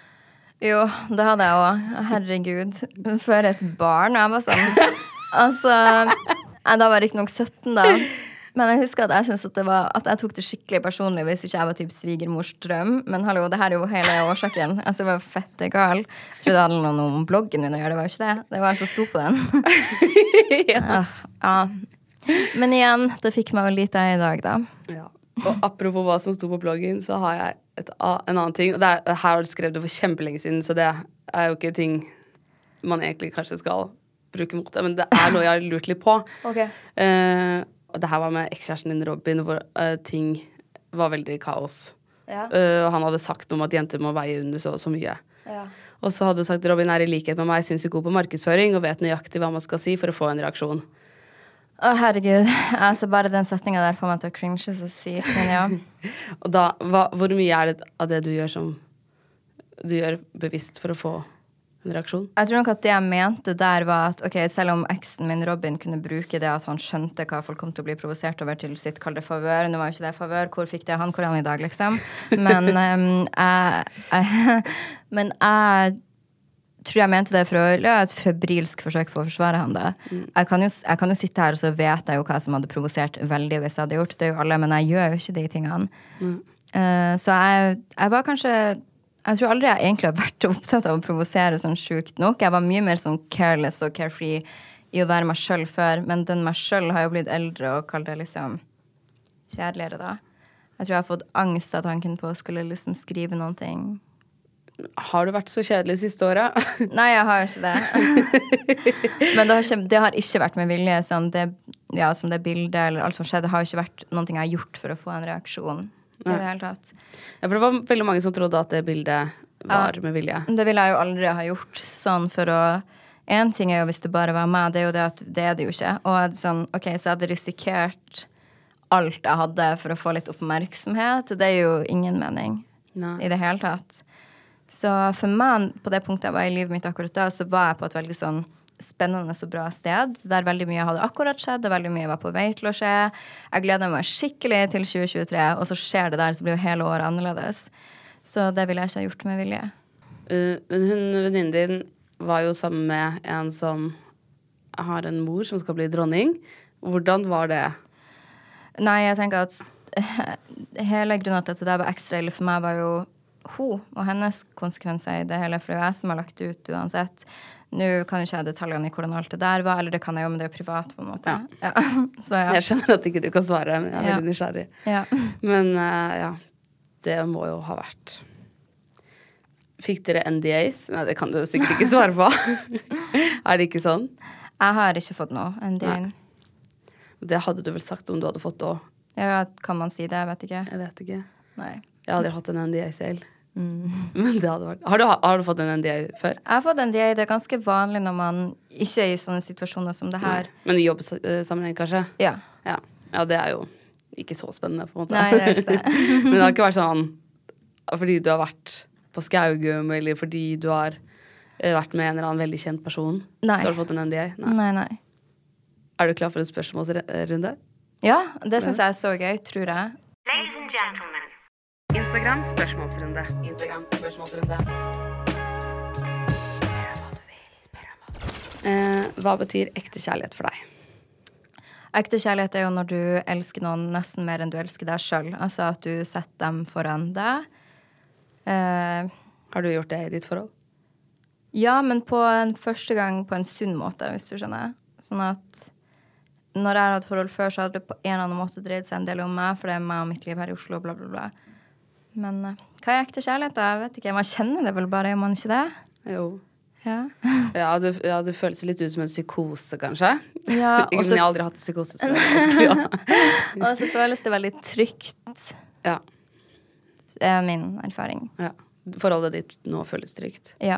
Jo, det hadde jeg òg. Herregud. For et barn. Og jeg var sånn Altså jeg Da var riktignok 17, da. Men jeg husker at jeg synes at, det var, at jeg tok det skikkelig personlig hvis ikke jeg var typ svigermors drøm. Men hallo, det her er jo hele årsaken. Altså, jeg var fette gal. Jeg trodde det hadde noe om bloggen min å gjøre. Det var jo ikke det. Det var alt som sto på den. ja. ja. Men igjen, det fikk meg litt av i dag, da. Ja. Og apropos hva som sto på bloggen, så har jeg et, en annen ting. Og det er, her har du skrevet det for kjempelenge siden, så det er jo ikke ting man egentlig kanskje skal bruke mot det, men det er noe jeg har lurt litt på. Eh, og det her var med ekskjæresten din, Robin, hvor uh, ting var veldig kaos. Ja. Uh, og han hadde sagt noe om at jenter må veie under så og så mye. Ja. Og så hadde du sagt Robin er i likhet med meg sinnssykt god på markedsføring og vet nøyaktig hva man skal si for å få en reaksjon. Å, herregud. Altså, bare den setninga der får meg til å cringe så sykt. Men ja. Og da, hva, hvor mye er det av det du gjør som du gjør bevisst for å få en reaksjon? Jeg tror nok at det jeg mente der, var at ok, selv om eksen min Robin kunne bruke det at han skjønte hva folk kom til å bli provosert over til sitt kalde favør Nå var jo ikke det favør. Hvor fikk det han? Hvor er han i dag, liksom? Men um, jeg, jeg Men jeg tror jeg mente det for å gjøre et febrilsk forsøk på å forsvare han det. Jeg, kan jo, jeg kan jo sitte her, og så vet jeg jo hva som hadde provosert veldig hvis jeg hadde gjort det. er jo alle, Men jeg gjør jo ikke de tingene. Eh, så jeg, jeg var kanskje Jeg tror aldri jeg egentlig har vært opptatt av å provosere sånn sjukt nok. Jeg var mye mer sånn careless og carefree i å være meg sjøl før, men den meg sjøl har jo blitt eldre og kalt det liksom kjedeligere, da. Jeg tror jeg har fått angst av tanken på å skulle liksom skrive noen ting. Har du vært så kjedelig siste året? Nei, jeg har ikke det. Men det har ikke, det har ikke vært med vilje. Sånn det, ja, som det bildet eller alt som skjedde, har ikke vært noe jeg har gjort for å få en reaksjon. I det hele tatt. Ja, for det var veldig mange som trodde at det bildet var med vilje. Det ville jeg jo aldri ha gjort. Sånn for å En ting er jo hvis det bare var meg, det er jo det at det er det jo ikke. Og sånn, ok, så jeg hadde risikert alt jeg hadde for å få litt oppmerksomhet. Det er jo ingen mening Nei. i det hele tatt. Så for meg, på det punktet jeg var i livet mitt akkurat da, så var jeg på et veldig sånn spennende og bra sted, der veldig mye hadde akkurat skjedd, og veldig mye var på vei til å skje. Jeg gleder meg skikkelig til 2023, og så skjer det der, så blir jo hele året annerledes. Så det ville jeg ikke ha gjort med vilje. Uh, men hun venninnen din var jo sammen med en som har en mor som skal bli dronning. Hvordan var det? Nei, jeg tenker at hele grunnen til at det der var ekstra ille for meg, var jo hun og hennes konsekvenser i det hele. For det er jeg som har lagt ut uansett. Nå kan ikke jeg detaljene i hvordan alt det der var, eller det kan jeg jo, men det er jo privat, på en måte. Ja. Så ja. Jeg skjønner at ikke du kan svare, men jeg er Ja. veldig nysgjerrig. ja. Men uh, ja, det må jo ha vært Fikk dere NDAs? Nei, det kan du sikkert ikke svare på. er det ikke sånn? Jeg har ikke fått noe. NDA. Det hadde du vel sagt om du hadde fått det òg. Ja, kan man si det? Jeg vet ikke. Jeg vet ikke. Nei. Jeg har aldri hatt en NDA selv. Mm. Men det hadde vært har du, har du fått en NDA før? Jeg har fått en DA. Det er ganske vanlig når man ikke er i sånne situasjoner som det her. Men i jobbsammenheng, kanskje? Ja. Ja. ja, det er jo ikke så spennende, på en måte. Nei, det er ikke det. Men det har ikke vært sånn fordi du har vært på Skaugum, eller fordi du har eh, vært med en eller annen veldig kjent person, Nei. så har du fått en NDA? Nei. Nei, nei. Er du klar for en spørsmålsrunde? Ja, det syns jeg er så gøy, tror jeg. Instagram spørsmålsrunde. Instagram spørsmålsrunde. Eh, hva betyr ekte kjærlighet for deg? Ekte kjærlighet er jo når du elsker noen nesten mer enn du elsker deg sjøl. Altså at du setter dem foran deg. Eh, Har du gjort det i ditt forhold? ja, men på en første gang på en sunn måte, hvis du skjønner. Sånn at når jeg har hatt forhold før, så hadde det på en eller annen måte dreid seg en del om meg, for det er meg og mitt liv her i Oslo, bla, bla, bla. Men eh, hva er ekte kjærlighet? Jeg vet ikke. Man kjenner det vel bare, gjør man ikke det? Jo. Ja. Ja, det, ja, det føles litt ut som en psykose, kanskje. Ja, og så- jeg har aldri hatt psykose, så jeg Og så føles det veldig trygt. ja, Det er min erfaring. ja. Forholdet ditt nå føles trygt. Ja.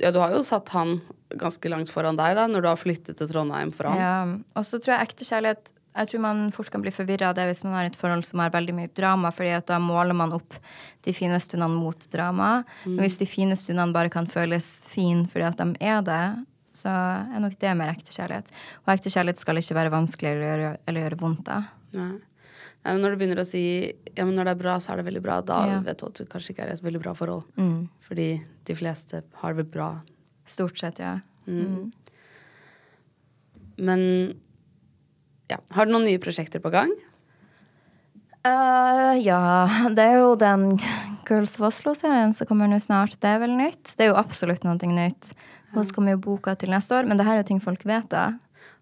Ja, du har jo satt han ganske langt foran deg, da, når du har flyttet til Trondheim for han. ja. Og så tror jeg ekte kjærlighet Jeg tror man fort kan bli forvirra av det hvis man har et forhold som har veldig mye drama, fordi at da måler man opp de fine stundene mot drama. Men hvis de fine stundene bare kan føles fin fordi at de er det, så er nok det mer ekte kjærlighet. Og ekte kjærlighet skal ikke være vanskelig eller gjøre, eller gjøre vondt da. Nei. Nei, men når du begynner å si ja, men når det er bra, så er det veldig bra, da Ja. vet du at du kanskje ikke er i et veldig bra forhold. Mm. Fordi de fleste har det bra. Stort sett, ja. Men ja. Har du noen nye prosjekter på gang? Uh, ja, det er jo den Girls of Oslo-serien som kommer nå snart. Det er vel nytt? Det er jo absolutt noe nytt. Og så kommer jo boka til neste år, men det her er jo ting folk vet, da.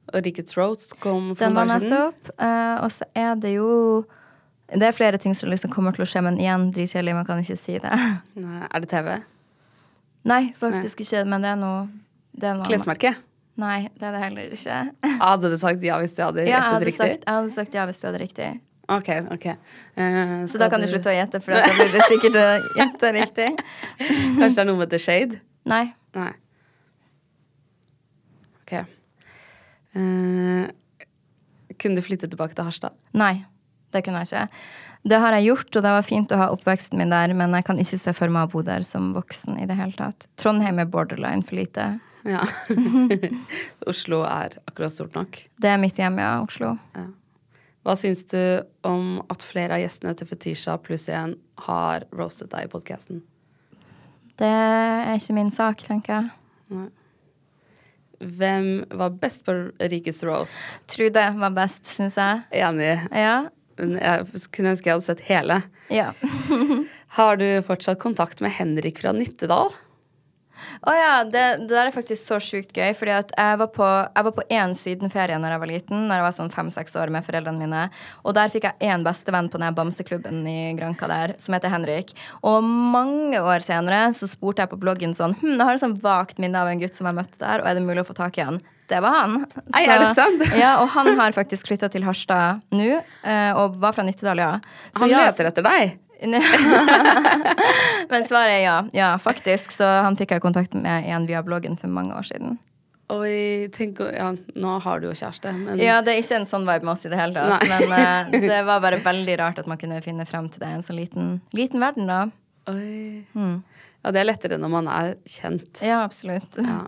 Og Rikets Roast kom for noen dager siden. eh, og så er det jo Det er flere ting som liksom kommer til å skje, men igjen, dritkjedelig, man kan ikke si det. Nei, Er det TV? Nei, faktisk ikke, men det er noe, det er noe Klesmerke? Nei, det er det heller ikke. Hadde du sagt ja hvis du hadde Ja, gjettet riktig? sagt, jeg hadde sagt ja hvis du hadde riktig. Ok, ok. Uh, Så da kan du slutte å gjette, for da blir det sikkert å gjette riktig. Kanskje det er noe med The Shade? Nei. Nei. Ok. Uh, kunne du flytte tilbake til Harstad? Nei, det kunne jeg ikke. Det har jeg gjort, og det var fint å ha oppveksten min der, men jeg kan ikke se for meg å bo der som voksen i det hele tatt. Trondheim er borderline for lite. Ja. Oslo er akkurat stort nok. Det er mitt hjem, ja, Oslo. Hva syns du om at flere av gjestene til Fetisha pluss én har roastet deg i podkasten? Det er ikke min sak, tenker jeg. Hvem var best på Rikets roast? Trude var best, syns jeg. Enig. Ja. Jeg kunne ønske jeg hadde sett hele. Ja. Har du fortsatt kontakt med Henrik fra Nittedal? Å ja, det, det der er faktisk så sjukt gøy. Fordi at jeg var på, jeg var på én sydenferie når jeg var liten, når jeg var sånn fem-seks år med foreldrene mine. Og der fikk jeg én bestevenn på den bamseklubben i Granka der, som heter Henrik. Og mange år senere så spurte jeg på bloggen sånn Hm, jeg har et sånn vagt minne av en gutt som jeg møtte der, og er det mulig å få tak i han? Det var han. Nei, er det sant? ja, og han har faktisk flytta til Harstad nå, eh, og var fra Nittedal, ja. Så Han leter etter deg. Men svaret er ja. Ja, faktisk. Så han fikk jeg kontakt med igjen via bloggen for mange år siden. Og tenk, tenker, ja, nå har du jo kjæreste, men Ja, det er ikke en sånn vibe med oss i det hele tatt. Men uh, det var bare veldig rart at man kunne finne frem til det i en så liten, liten verden, da. Oi. Ja, det er lettere når man er kjent. Ja, absolutt. Ja.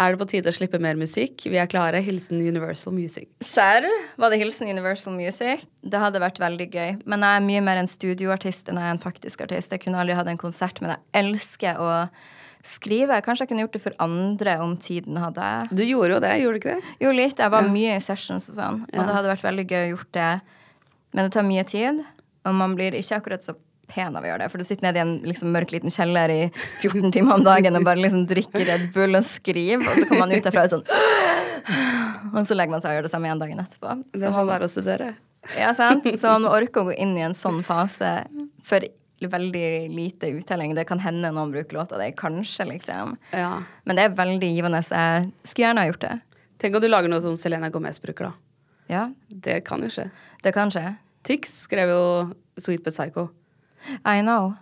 Er det på tide å slippe mer musikk? Vi er klare. Hilsen Universal Music. Serr? Var det hilsen Universal Music? Det hadde vært veldig gøy. Men jeg er mye mer en studioartist enn jeg er en faktisk artist. Jeg kunne aldri hatt en konsert, men jeg elsker å skrive. Kanskje jeg kunne gjort det for andre om tiden hadde Du gjorde jo det, gjorde du ikke det? Jo, litt. Jeg var mye i sessions og sånn. Og Ja. det hadde vært veldig gøy å gjort det. Men det tar mye tid, og man blir ikke akkurat så pen av å gjøre det. For du sitter nede i en liksom, mørk liten kjeller i 14 timer om dagen og bare liksom drikker Red Bull og skriver, og så kommer man ut derfra og sånn Og så legger man seg og gjør det samme igjen dagen etterpå. Er Så det må er å studere. ja, sant? Så man må orke å gå inn i en sånn fase for veldig lite uttelling. Det kan hende noen bruker låta di, kanskje, liksom. Ja. Men det er veldig givende. Så jeg skulle gjerne ha gjort det. Tenk om du lager noe som Selena Gomez bruker, da. Ja, Det kan jo skje. det kan skje. Tix skrev jo Sweet But Psycho. I know.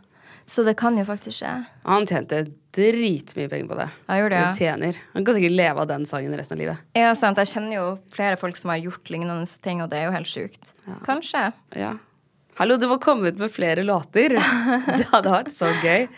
Så det kan jo faktisk skje. Han tjente dritmye penger på det. Jeg gjorde det, Og tjener. Han kan sikkert leve av den sangen resten av livet. Ja, sant. Jeg kjenner jo flere folk som har gjort lignende ting, og det er jo helt sjukt. Kanskje. Ja. Hallo, du må komme ut med flere låter. Det hadde vært så gøy.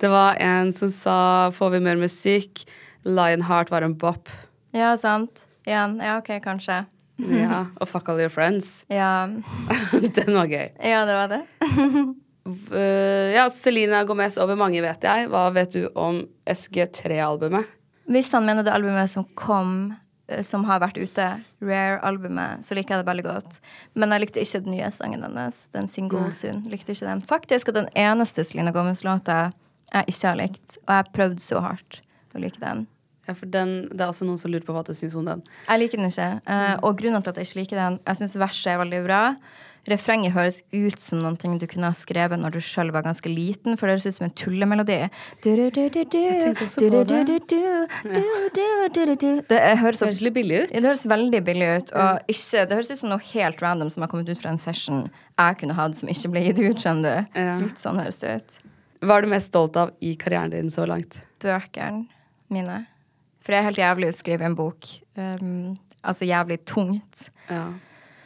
Det var en som sa 'Får vi mer musikk'? Lionheart var en bop. Ja, sant. Igjen. Ja, OK, kanskje. Ja, og 'Fuck All Your Friends'. Ja, Den var gøy. ja det var det. Uh, ja, Selena Gomez over mange, vet jeg. Hva vet du om SG3-albumet? Hvis han mener det albumet som kom, eh, som har vært ute, Rare-albumet, så liker jeg det veldig godt. Men jeg likte ikke den nye sangen hennes, den Single Soon. Likte ikke den. Faktisk er den eneste Selena Gomez-låta jeg ikke har likt, og jeg har prøvd så hardt å like den. Ja, for den, Det er også noen som lurer på hva du syns om den. Jeg liker den ikke. Eh, og grunnen til at jeg ikke liker den Jeg syns verset er veldig bra. Refrenget høres ut som noe du kunne ha skrevet når du sjøl var ganske liten, for det høres ut som en tullemelodi. det. Høres, Det litt billig ut. det høres veldig billig ut. Og ikke, det høres ut som noe helt random som har kommet ut fra en session jeg kunne hatt, som ikke ble gitt ut, skjønner du. Litt sånn høres det ut. Hva er du mest stolt av i karrieren din så langt? Bøkene mine. For det er helt jævlig å skrive en bok. Um, altså jævlig tungt. Ja.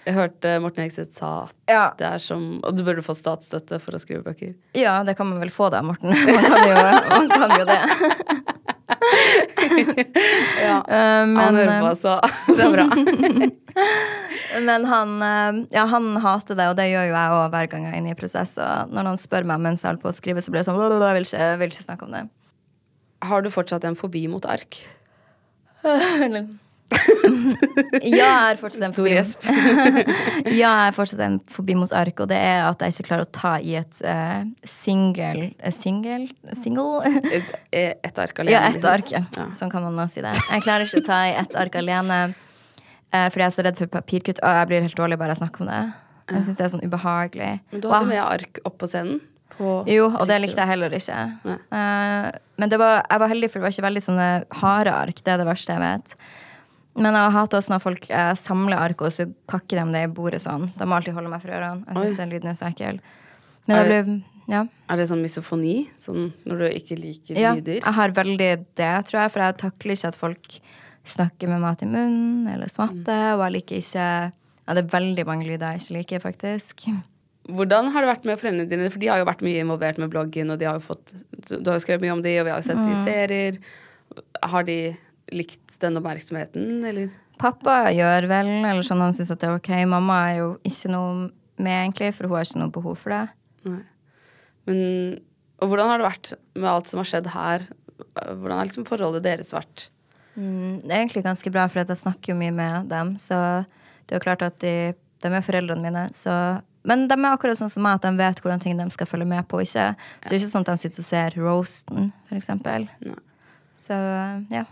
Jeg hørte Morten Hegseth sa at Ja. det er som Og du burde få statsstøtte for å skrive bøker. Ja, det kan man vel få da, Morten. Man kan jo, man kan jo det. Ja. Uh, men, Han hører på, så det er bra. men han, uh, ja, han hater det, og det gjør jo jeg òg hver gang jeg er inne i prosess. Og når noen spør meg mens jeg holder på å skrive, så blir det sånn «Blablabla, Jeg vil ikke, vil ikke snakke om det. Har du fortsatt en fobi mot ark? Ja, jeg har fortsatt en fobi. ja, jeg har fortsatt en fobi mot ark, og det er at jeg ikke klarer å ta i et uh, single eh, Single? Single? Et, et ark alene? ja, ett liksom. ark. Ja. Ja. Sånn kan man nå si det. Jeg klarer ikke å ta i ett ark alene uh, fordi jeg er så redd for papirkutt, og jeg blir helt dårlig bare jeg snakker om det. Jeg syns det er sånn ubehagelig. Men du hadde wow. med ark opp på scenen? På jo, og det likte jeg heller ikke. Eh, men det var, jeg var heldig, for det var ikke veldig sånne harde ark. Det er det verste jeg vet. Men jeg hater også når folk eh, samler ark, og så kakker de det i bordet sånn. De må alltid holde meg for ørene. Jeg syns den lyden er så ekkel. Men Er det- blir Ja. Er det sånn misofoni? Sånn når du ikke liker ja. lyder? Jeg har veldig det, tror jeg, for jeg takler ikke at folk snakker med mat i munnen eller smatter, og jeg liker ikke Ja, det er veldig mange lyder jeg ikke liker, faktisk. Hvordan har det vært med foreldrene dine? For de har jo vært mye involvert med bloggen, og de har fått Du har jo skrevet mye om de, og vi har jo sett de i serier. Har de likt den oppmerksomheten, eller? Pappa gjør vel, eller sånn han syns at det er ok. Mamma er jo ikke noe med, egentlig, for hun har ikke noe behov for det. Nei. Men, og hvordan har det vært med alt som har skjedd her? Hvordan har liksom forholdet deres vært? Mm, det er egentlig ganske bra, for jeg snakker jo mye med dem. Så det er jo klart at de, de er foreldrene mine. Så, men de er akkurat sånn som meg, at de vet hvordan ting de skal følge med på. Ikke. Det er ikke sånn at de sitter og ser roasten, for eksempel. Nei. Så ja.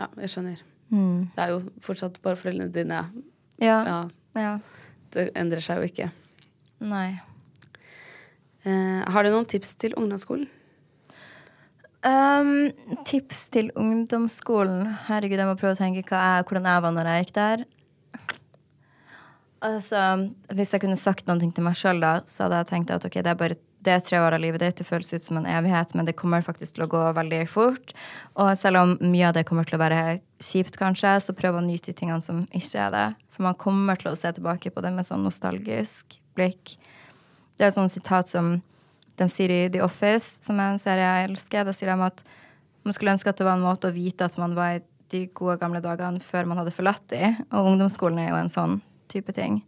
Ja, jeg skjønner. Mm. Det er jo fortsatt bare foreldrene dine. Ja. Ja, ja. det endrer seg jo ikke. Nei. Eh, har du noen tips til ungdomsskolen? Um, tips til ungdomsskolen. Herregud, jeg må prøve å tenke jeg, hvordan jeg var når jeg gikk der. Altså, Hvis jeg kunne sagt noe til meg sjøl da, så hadde jeg tenkt at ok, det er bare det tre år av livet ditt. Det føles ut som en evighet, men det kommer faktisk til å gå veldig fort. Og selv om mye av det kommer til å være kjipt, kanskje, så prøv å nyte de tingene som ikke er det. For man kommer til å se tilbake på det med sånn nostalgisk blikk. Det er et sånt sitat som de sier i The Office, som er en serie jeg elsker. Da sier de at man skulle ønske at det var en måte å vite at man var i de gode gamle dagene før man hadde forlatt de. Og ungdomsskolen er jo en sånn type ting.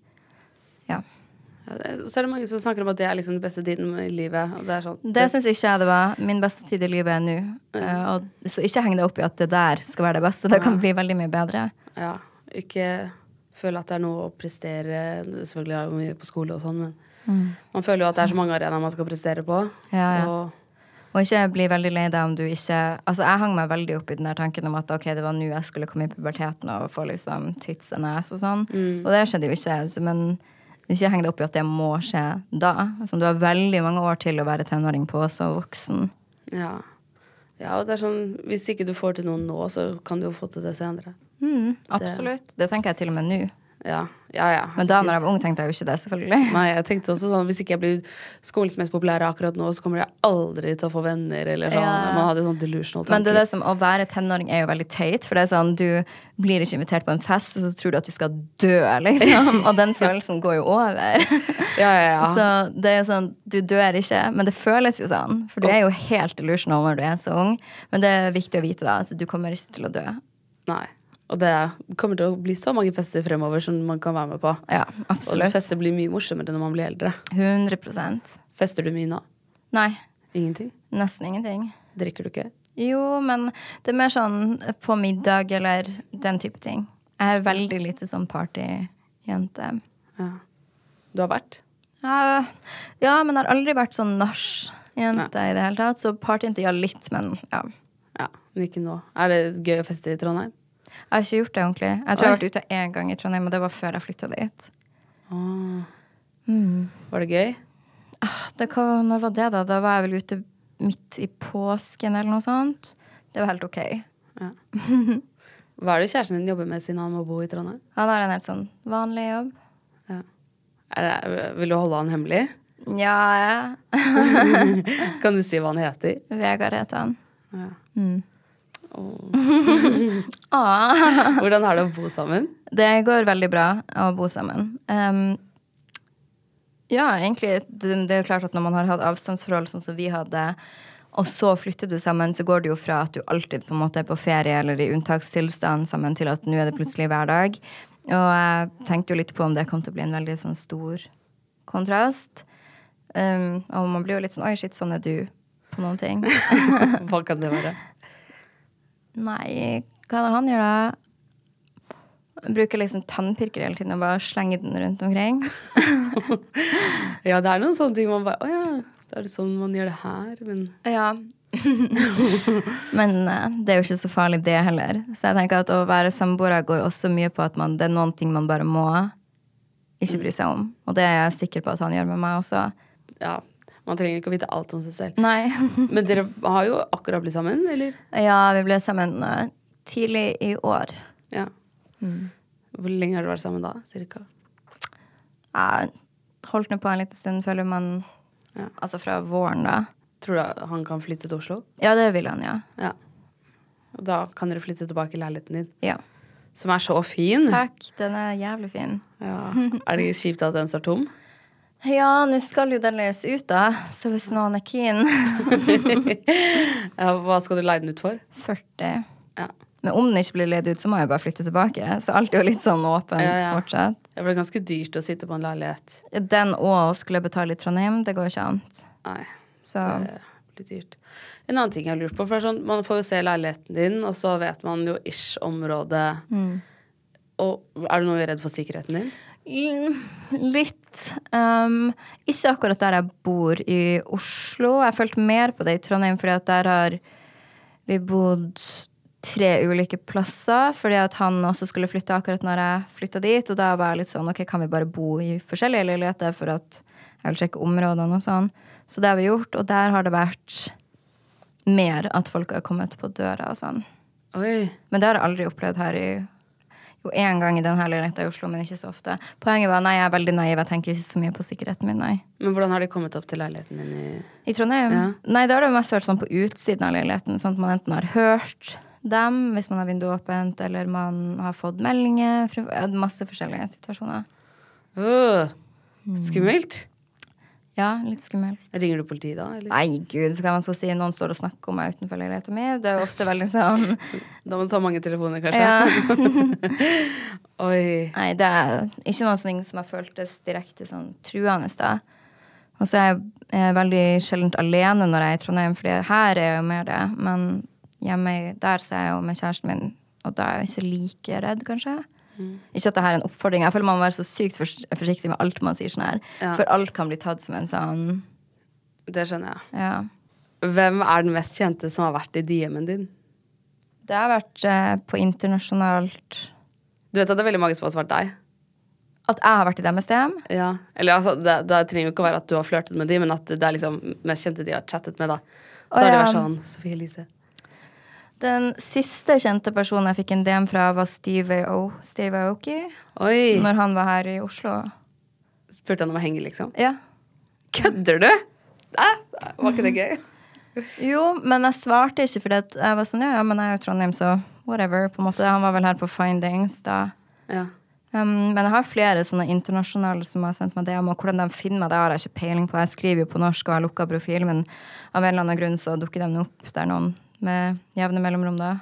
Så er det mange som snakker om at det er liksom den beste tiden i livet. Og det sånn, Det syns ikke jeg det var. Min beste tid i livet er nå. Og, så ikke heng det opp i at det der skal være det beste. Det kan bli veldig mye bedre. Ja, ikke føle at det er noe å prestere. Selvfølgelig er det mye på skole og sånn, men man føler jo at det er så mange arenaer man skal prestere på. Ja, ja. Og Og ikke bli veldig lei deg om du ikke Altså, jeg hang meg veldig opp i den der tanken om at ok, det var nå jeg skulle komme i puberteten og få liksom tits and ass og sånn. Og det skjedde jo ikke. Men ikke heng deg opp i at det må skje da. Altså, du har veldig mange år til å være tenåring på, så voksen. ja. ja, og det er sånn Hvis ikke du får til noe nå, så kan du jo få til det senere. Mm, absolutt. Det tenker jeg til og med nå. Ja, ja. ja. Men da når jeg var ung, tenkte jeg jo ikke det, selvfølgelig. Nei, jeg tenkte også sånn Hvis ikke jeg blir skolens mest populære akkurat nå, så kommer jeg aldri til å få venner, eller sånn. Ja. Man hadde sånn delusional tanker. Men det er det som, å være tenåring er jo veldig teit, for det er sånn, du blir ikke invitert på en fest, og så tror du at du skal dø, liksom. Og den følelsen går jo over. Ja, ja, ja. Så det er sånn, du dør ikke, men det føles jo sånn. For du er jo helt delusional når du er så ung. Men det er viktig å vite da, at du kommer ikke til å dø. Nei. Og det kommer til å bli så mange fester fremover som man kan være med på. Ja, absolutt. Og fester blir mye morsommere når man blir eldre. 100 Fester du mye nå? Nei, Ingenting? nesten ingenting. Drikker du ikke? Jo, men det er mer sånn på middag eller den type ting. Jeg er veldig lite sånn partyjente. Ja. Du har vært? Ja, ja, men jeg har aldri vært sånn nachjente i det hele tatt. Så partyjente, ja, litt, men ja. Ja, men ikke nå. Er det gøy å feste i Trondheim? Jeg har ikke gjort det ordentlig. Jeg tror jeg har vært ute én gang i Trondheim, og det var før jeg flytta dit. Var det gøy? Det hva, når var det, da? Da var jeg vel ute midt i påsken eller noe sånt. Det var helt OK. Hva er det kjæresten din jobber med siden han må bo i Trondheim? Han har en helt sånn vanlig jobb. Er det, vil du holde han hemmelig? Ja, ja. Kan du si hva han heter? Vegard heter han. Ja. Mm. Ah. Hvordan er det å bo sammen? Det går veldig bra å bo sammen. Um, ja, egentlig. Det, det er jo klart at når man har hatt avstandsforhold sånn som vi hadde, og så flytter du sammen, så går det jo fra at du alltid på en måte er på ferie eller i unntakstilstand sammen, til at nå er det plutselig hverdag. Og jeg tenkte jo litt på om det kom til å bli en veldig sånn stor kontrast. Um, og man blir jo litt sånn Oi, shit, sånn er du på noen ting. Hva kan det være? Nei, hva er det han gjør da? Bruker liksom tannpirker hele tiden og bare slenger den rundt omkring. Ja, det er noen sånne ting man bare Å ja, det er sånn man gjør det her, men Ja. Men eh, det er jo ikke så farlig, det heller. Så jeg tenker at å være samboere går også mye på at man, det er noen ting man bare må ikke bry seg om. Og det er jeg sikker på at han gjør med meg også. ja. Man trenger ikke å vite alt om seg selv. Nei. Men dere har jo akkurat blitt sammen, eller? ja, vi ble sammen uh, tidlig i år. Ja. Hvor lenge har dere vært sammen da, cirka? Jeg holdt nå på en liten stund, føler man Ja. Altså fra våren, da. Tror du han kan flytte til Oslo? Ja, det vil han, ja. Ja. Og da kan dere flytte tilbake i leiligheten din, ja. som er så fin. Takk, den er jævlig fin. Ja. Er det kjipt at den står tom? Ja, nå skal jo den leies ut, da, så hvis noen er keen Ja, hva skal du leie den ut for? 40. Ja. Men om den ikke blir leid ut, så må jeg bare flytte tilbake. Så alt er jo litt sånn åpent Ja, ja. fortsatt. Det blir ganske dyrt å sitte på en leilighet. Den og skulle betale i Trondheim, det går ikke an. Nei, Så det blir dyrt. En annen ting jeg har lurt på, for er sånn, man får jo se leiligheten din, og så vet man jo ish området. Og er du noe redd for sikkerheten din? Mm, Litt. Um, ikke akkurat der jeg bor i Oslo. Jeg følte mer på det i Trondheim, fordi at der har vi bodd tre ulike plasser. Fordi at han også skulle flytte akkurat når jeg flytta dit. Og da var jeg litt sånn ok, kan vi bare bo i forskjellige leiligheter for at jeg vil sjekke områdene og sånn. Så det har vi gjort, og der har det vært mer at folk har kommet på døra og sånn. Oi. Men det har jeg aldri opplevd her i Jo, én gang i den her leiligheten i Oslo, men ikke så ofte. Poenget var nei, jeg er veldig naiv. Jeg tenker ikke så mye på sikkerheten min, nei. Men hvordan har de kommet opp til leiligheten din i I Trondheim? Ja. Nei, det har det mest vært sånn på utsiden av leiligheten. Sånn at man enten har hørt dem hvis man har vinduet åpent, eller man har fått meldinger masse forskjellige situasjoner. Øh, Skummelt. Ja, litt skummel. Ringer du politiet da? Eller? Nei, gud, hva man skal si. Noen står og snakker om meg utenfor leiligheten min. Det er jo ofte veldig sånn Da må du ta mange telefoner, kanskje? ja. Oi. Nei, det er ikke noe sånn som har føltes direkte sånn truende. da. Og så er jeg, veldig sjeldent alene når jeg er i Trondheim, for her er jeg jo mer det. Men hjemme der så er jeg jo med kjæresten min, og da er jeg ikke like redd, kanskje. Ikke at det her er en oppfordring. Jeg føler man må være så sykt fors- forsiktig med alt man sier sånn her. Ja. For alt kan bli tatt som en sånn Det skjønner jeg. Ja. Hvem er den mest kjente som har vært i DM-en din? Det har vært eh, på internasjonalt Du vet at det er veldig mange som har svart deg? At jeg har vært i deres DM? Ja. Eller altså, det, det trenger jo ikke å være at du har flørtet med dem, men at det er liksom mest kjente de har chattet med, da. Så Å, har det vært sånn Sofie Elise. Den siste kjente personen jeg fikk en DM fra, var Steve, o Steve Aoki. Oi! Når han var her i Oslo. Spurte han om å henge, liksom? Ja. Kødder du?! Æ, var ikke det gøy? Jo, men jeg svarte ikke, for jeg var sånn Ja, ja, men jeg er jo Trondheim, så whatever. på en måte. Han var vel her på Findings da. Ja. Um, men jeg har flere sånne internasjonale som har sendt meg DM, og hvordan de finner meg, det har jeg ikke peiling på. Jeg skriver jo på norsk og har lukka profil, men av en eller annen grunn så dukker de opp der noen med jevne mellomrom da.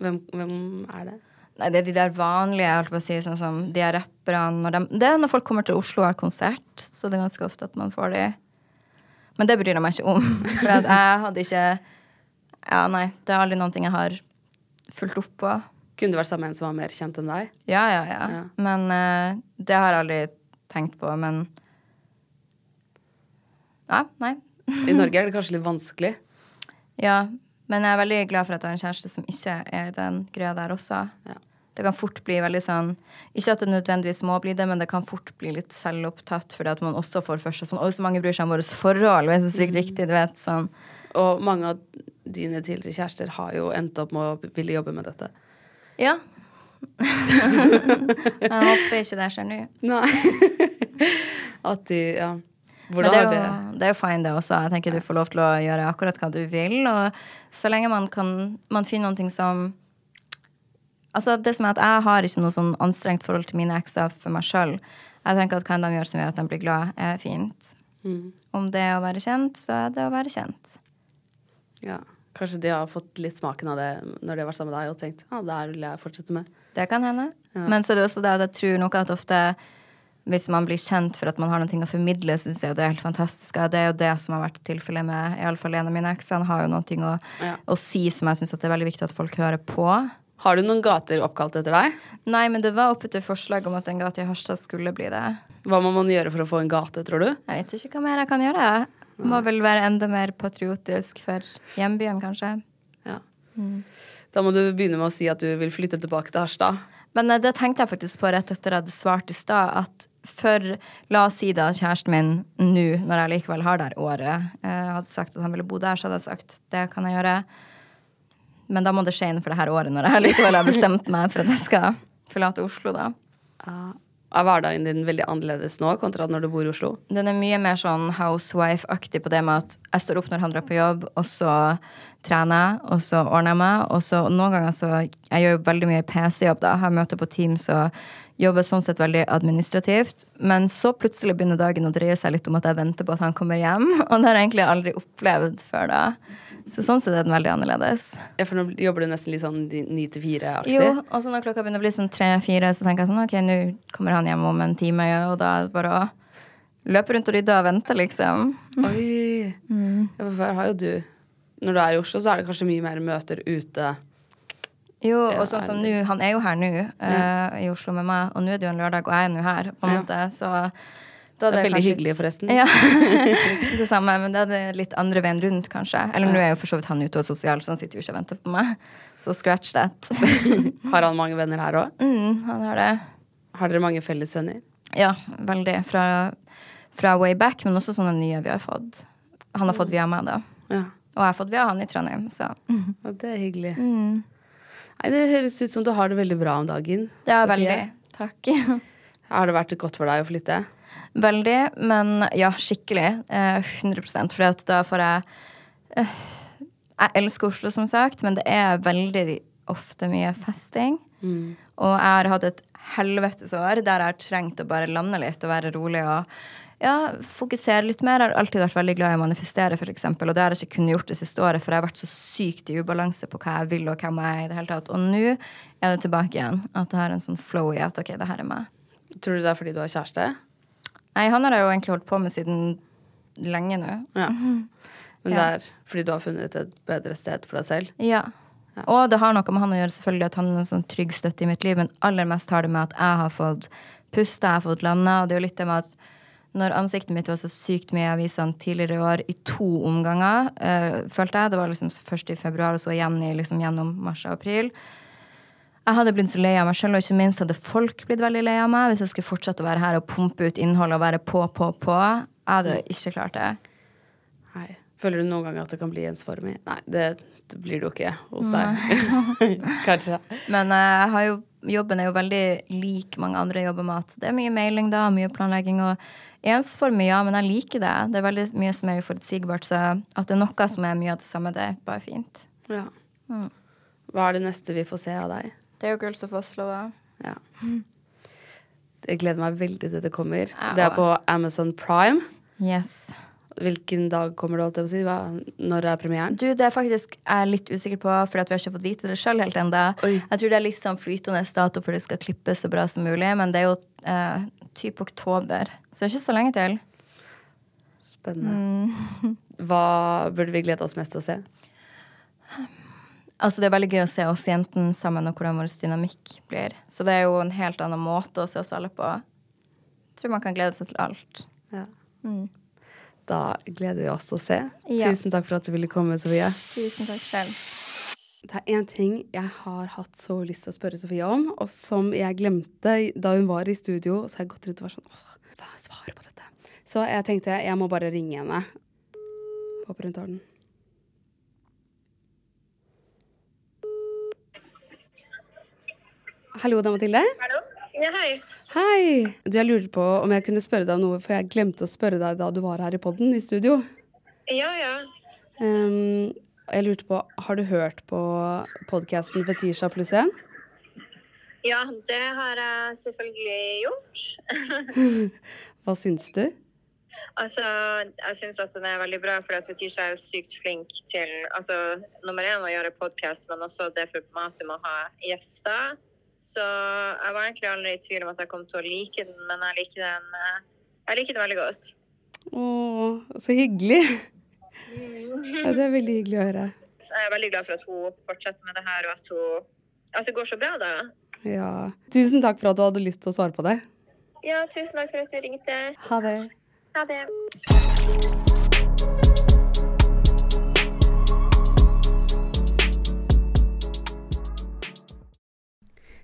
Hvem, hvem er det? Nei, det er de der vanlige, jeg holdt på å si, sånn som de er rapperne de, Det er når folk kommer til Oslo og har konsert, så det er ganske ofte at man får de. Men det bryr jeg meg ikke om, for jeg hadde ikke Ja, nei, det er aldri noen ting jeg har fulgt opp på. Kunne du vært sammen med en som var mer kjent enn deg? Ja, ja, ja. Ja. Men uh, det har jeg aldri tenkt på, men Ja, nei. I Norge er det kanskje litt vanskelig. Ja. Men jeg er veldig glad for at jeg har en kjæreste som ikke er i den greia der også. Ja. Det kan fort bli veldig sånn Ikke at det nødvendigvis må bli det, men det kan fort bli litt selvopptatt fordi at man også får for seg sånn Å, så mange bryr seg om vårt forhold. Det er så sykt viktig, du vet. Sånn. Og mange av dine tidligere kjærester har jo endt opp med å ville jobbe med dette. Ja. Jeg håper ikke det skjer nå. Nei. At de Ja. Men det er, jo, det det er jo fine, det også. Jeg tenker Du får lov til å gjøre akkurat hva du vil. Og så lenge man kan Man finner noe som Altså det som er at Jeg har ikke noe sånn anstrengt forhold til mine ekser for meg sjøl. Jeg tenker at hva de gjør som gjør at de blir glad, er fint. Mm. Om det er å være kjent, så er det å være kjent. Ja. Kanskje de har fått litt smaken av det når de har vært sammen med deg og tenkt ja, det her vil jeg fortsette med. Det kan hende. Ja. Men så er det også det at jeg tror nok at ofte hvis man blir kjent for at man har noe å formidle, syns jeg det er helt fantastisk. Det er jo det som har vært tilfellet med i alle fall en av mine ekser. Han har jo noe å, Ja. å si som jeg syns det er veldig viktig at folk hører på. Har du noen gater oppkalt etter deg? Nei, men det var oppe til forslag om at en gate i Harstad skulle bli det. Hva må man gjøre for å få en gate, tror du? Jeg vet ikke hva mer jeg kan gjøre. Jeg Må vel være enda mer patriotisk for hjembyen, kanskje. Ja. Da må du begynne med å si at du vil flytte tilbake til Harstad. Men eh, det tenkte jeg faktisk på rett etter jeg hadde svart i stad, at for La oss si da kjæresten min nå, når jeg likevel har der året, eh, hadde sagt at han ville bo der, så hadde jeg sagt det kan jeg gjøre. Men da må det skje innenfor det her året, når jeg likevel har bestemt meg for at jeg skal forlate Oslo, da. Er hverdagen din veldig annerledes nå kontra når du bor i Oslo? Den er mye mer sånn housewife-aktig på det med at jeg står opp når han drar på jobb, og så trener jeg, og så ordner jeg meg, og så noen ganger så Jeg gjør jo veldig mye PC-jobb, da. Har møter på Teams og jobber sånn sett veldig administrativt. Men så plutselig begynner dagen å dreie seg litt om at jeg venter på at han kommer hjem, og det har jeg egentlig aldri opplevd før da. Så sånn sett er den veldig annerledes. Ja, for nå jobber du nesten litt sånn ni til fire-aktig. Jo, og så når klokka begynner å bli sånn tre-fire, så tenker jeg sånn OK, nå kommer han hjem om en time, og da er det bare å løpe rundt og rydde og vente, liksom. Oi. Ja, for har jo du Når du er i Oslo, så er det kanskje mye mer møter ute. Jo, og sånn som nå, han er jo her nå, uh, i Oslo med meg, og nå er det jo en lørdag, og jeg er nå her, på en Ja. måte, så Det er veldig hyggelig, litt- forresten. Ja. det samme, men det er litt andre veien rundt, kanskje. Eller nå er jo for så vidt han ute og sosial, så han sitter jo ikke og venter på meg. Så scratch that. Har han mange venner her òg? mm, han har det. Har dere mange felles venner? Ja, veldig. Fra, fra way back, men også sånne nye vi har fått. Han har fått via meg, da. Ja. Og jeg har fått via han i Trondheim, så ja det er hyggelig. mm. Nei, Det høres ut som du har det veldig bra om dagen. Det er veldig. Takk. Har det vært godt for deg å flytte? Veldig, men ja, skikkelig. Eh, 100 For da får jeg eh, Jeg elsker Oslo, som sagt, men det er veldig ofte mye festing. Og jeg har hatt et helvetes år der jeg har trengt å bare lande litt og være rolig og ja, fokusere litt mer. Jeg har alltid vært veldig glad i å manifestere, f.eks., og det har jeg ikke kunnet gjort det siste året, for jeg har vært så sykt i ubalanse på hva jeg vil og hvem jeg er i det hele tatt. Og nå er det tilbake igjen. At jeg har en sånn flow i at ok, det her er meg. Tror du det er fordi du har kjæreste? Nei, han har jeg jo egentlig holdt på med siden lenge nå. Ja. Men det er fordi du har funnet et bedre sted for deg selv? Ja. Og det har noe med han å gjøre, selvfølgelig, at han er en sånn trygg støtte i mitt liv, men aller mest har det med at jeg har fått puste, jeg har fått landa, og det er jo litt det med at når ansiktet mitt var så sykt mye i avisene tidligere i år, i to omganger, øh, følte jeg, det var liksom først i februar, og så igjen i, liksom, gjennom mars og april, jeg hadde blitt så lei av meg sjøl, og ikke minst hadde folk blitt veldig lei av meg hvis jeg skulle fortsette å være her og pumpe ut innhold og være på, på, på. Jeg hadde ikke klart det. Nei. Føler du noen gang at det kan bli ensformig? Nei, det, det blir det jo ikke hos deg. Kanskje. Men har jo, jobben er jo veldig lik mange andre jobber med at det er mye mailing, da, mye planlegging. og Ensformig, ja, men jeg liker det. Det er veldig mye som er uforutsigbart. Så at det er noe som er mye av det samme, det er bare fint. Ja. Mm. Hva er det neste vi får se av deg? Det er jo Girls of Oslo, da. Ja. Jeg gleder meg veldig til det kommer. Ja. Det er på Amazon Prime. Yes. Hvilken dag kommer det, holdt jeg å si? Hva, når er premieren? Du, det er faktisk jeg er litt usikker på, for vi har ikke fått vite det sjøl helt ennå. Jeg tror det er litt sånn flytende dato for det skal klippes så bra som mulig, men det er jo eh, typ oktober, så det er ikke så lenge til. Spennende. Mm. Hva burde vi glede oss mest til å se? Altså Det er veldig gøy å se oss jentene sammen, og hvordan vår dynamikk blir. Så det er jo en helt annen måte å se oss alle på. Jeg tror man kan glede seg til alt. Ja. Mm. Da gleder vi oss til å se. Ja. Tusen takk for at du ville komme, Sofie. Tusen takk selv. Det er én ting jeg har hatt så lyst til å spørre Sofie om, og som jeg glemte da hun var i studio. Så har jeg gått rundt og vært sånn åh, hva er svaret på dette? Så jeg tenkte jeg må bare ringe henne. Håper hun tar den. Hallo, er Mathilde. Hallo? Ja, hei. Hei. Du, jeg lurte på om jeg kunne spørre deg om noe, for jeg glemte å spørre deg da du var her i podden i studio. Ja, ja. Um, jeg lurte på, Har du hørt på podkasten Fetisha pluss 1? Ja, det har jeg selvfølgelig gjort. Hva syns du? altså, jeg syns at den er veldig bra, for at Fetisha er jo sykt flink til altså, nummer én å gjøre podkast, men også det formatet med å ha gjester. Så jeg var egentlig aldri i tvil om at jeg kom til å like den, men jeg liker den, eh, jeg liker den veldig godt. Å, så hyggelig. Ja, det er veldig hyggelig å høre. Jeg er veldig glad for at hun fortsetter med det her, og at, hun, at det går så bra, da. Ja. Tusen takk for at du hadde lyst til å svare på det. Ja, tusen takk for at du ringte. Ha det. Ha det.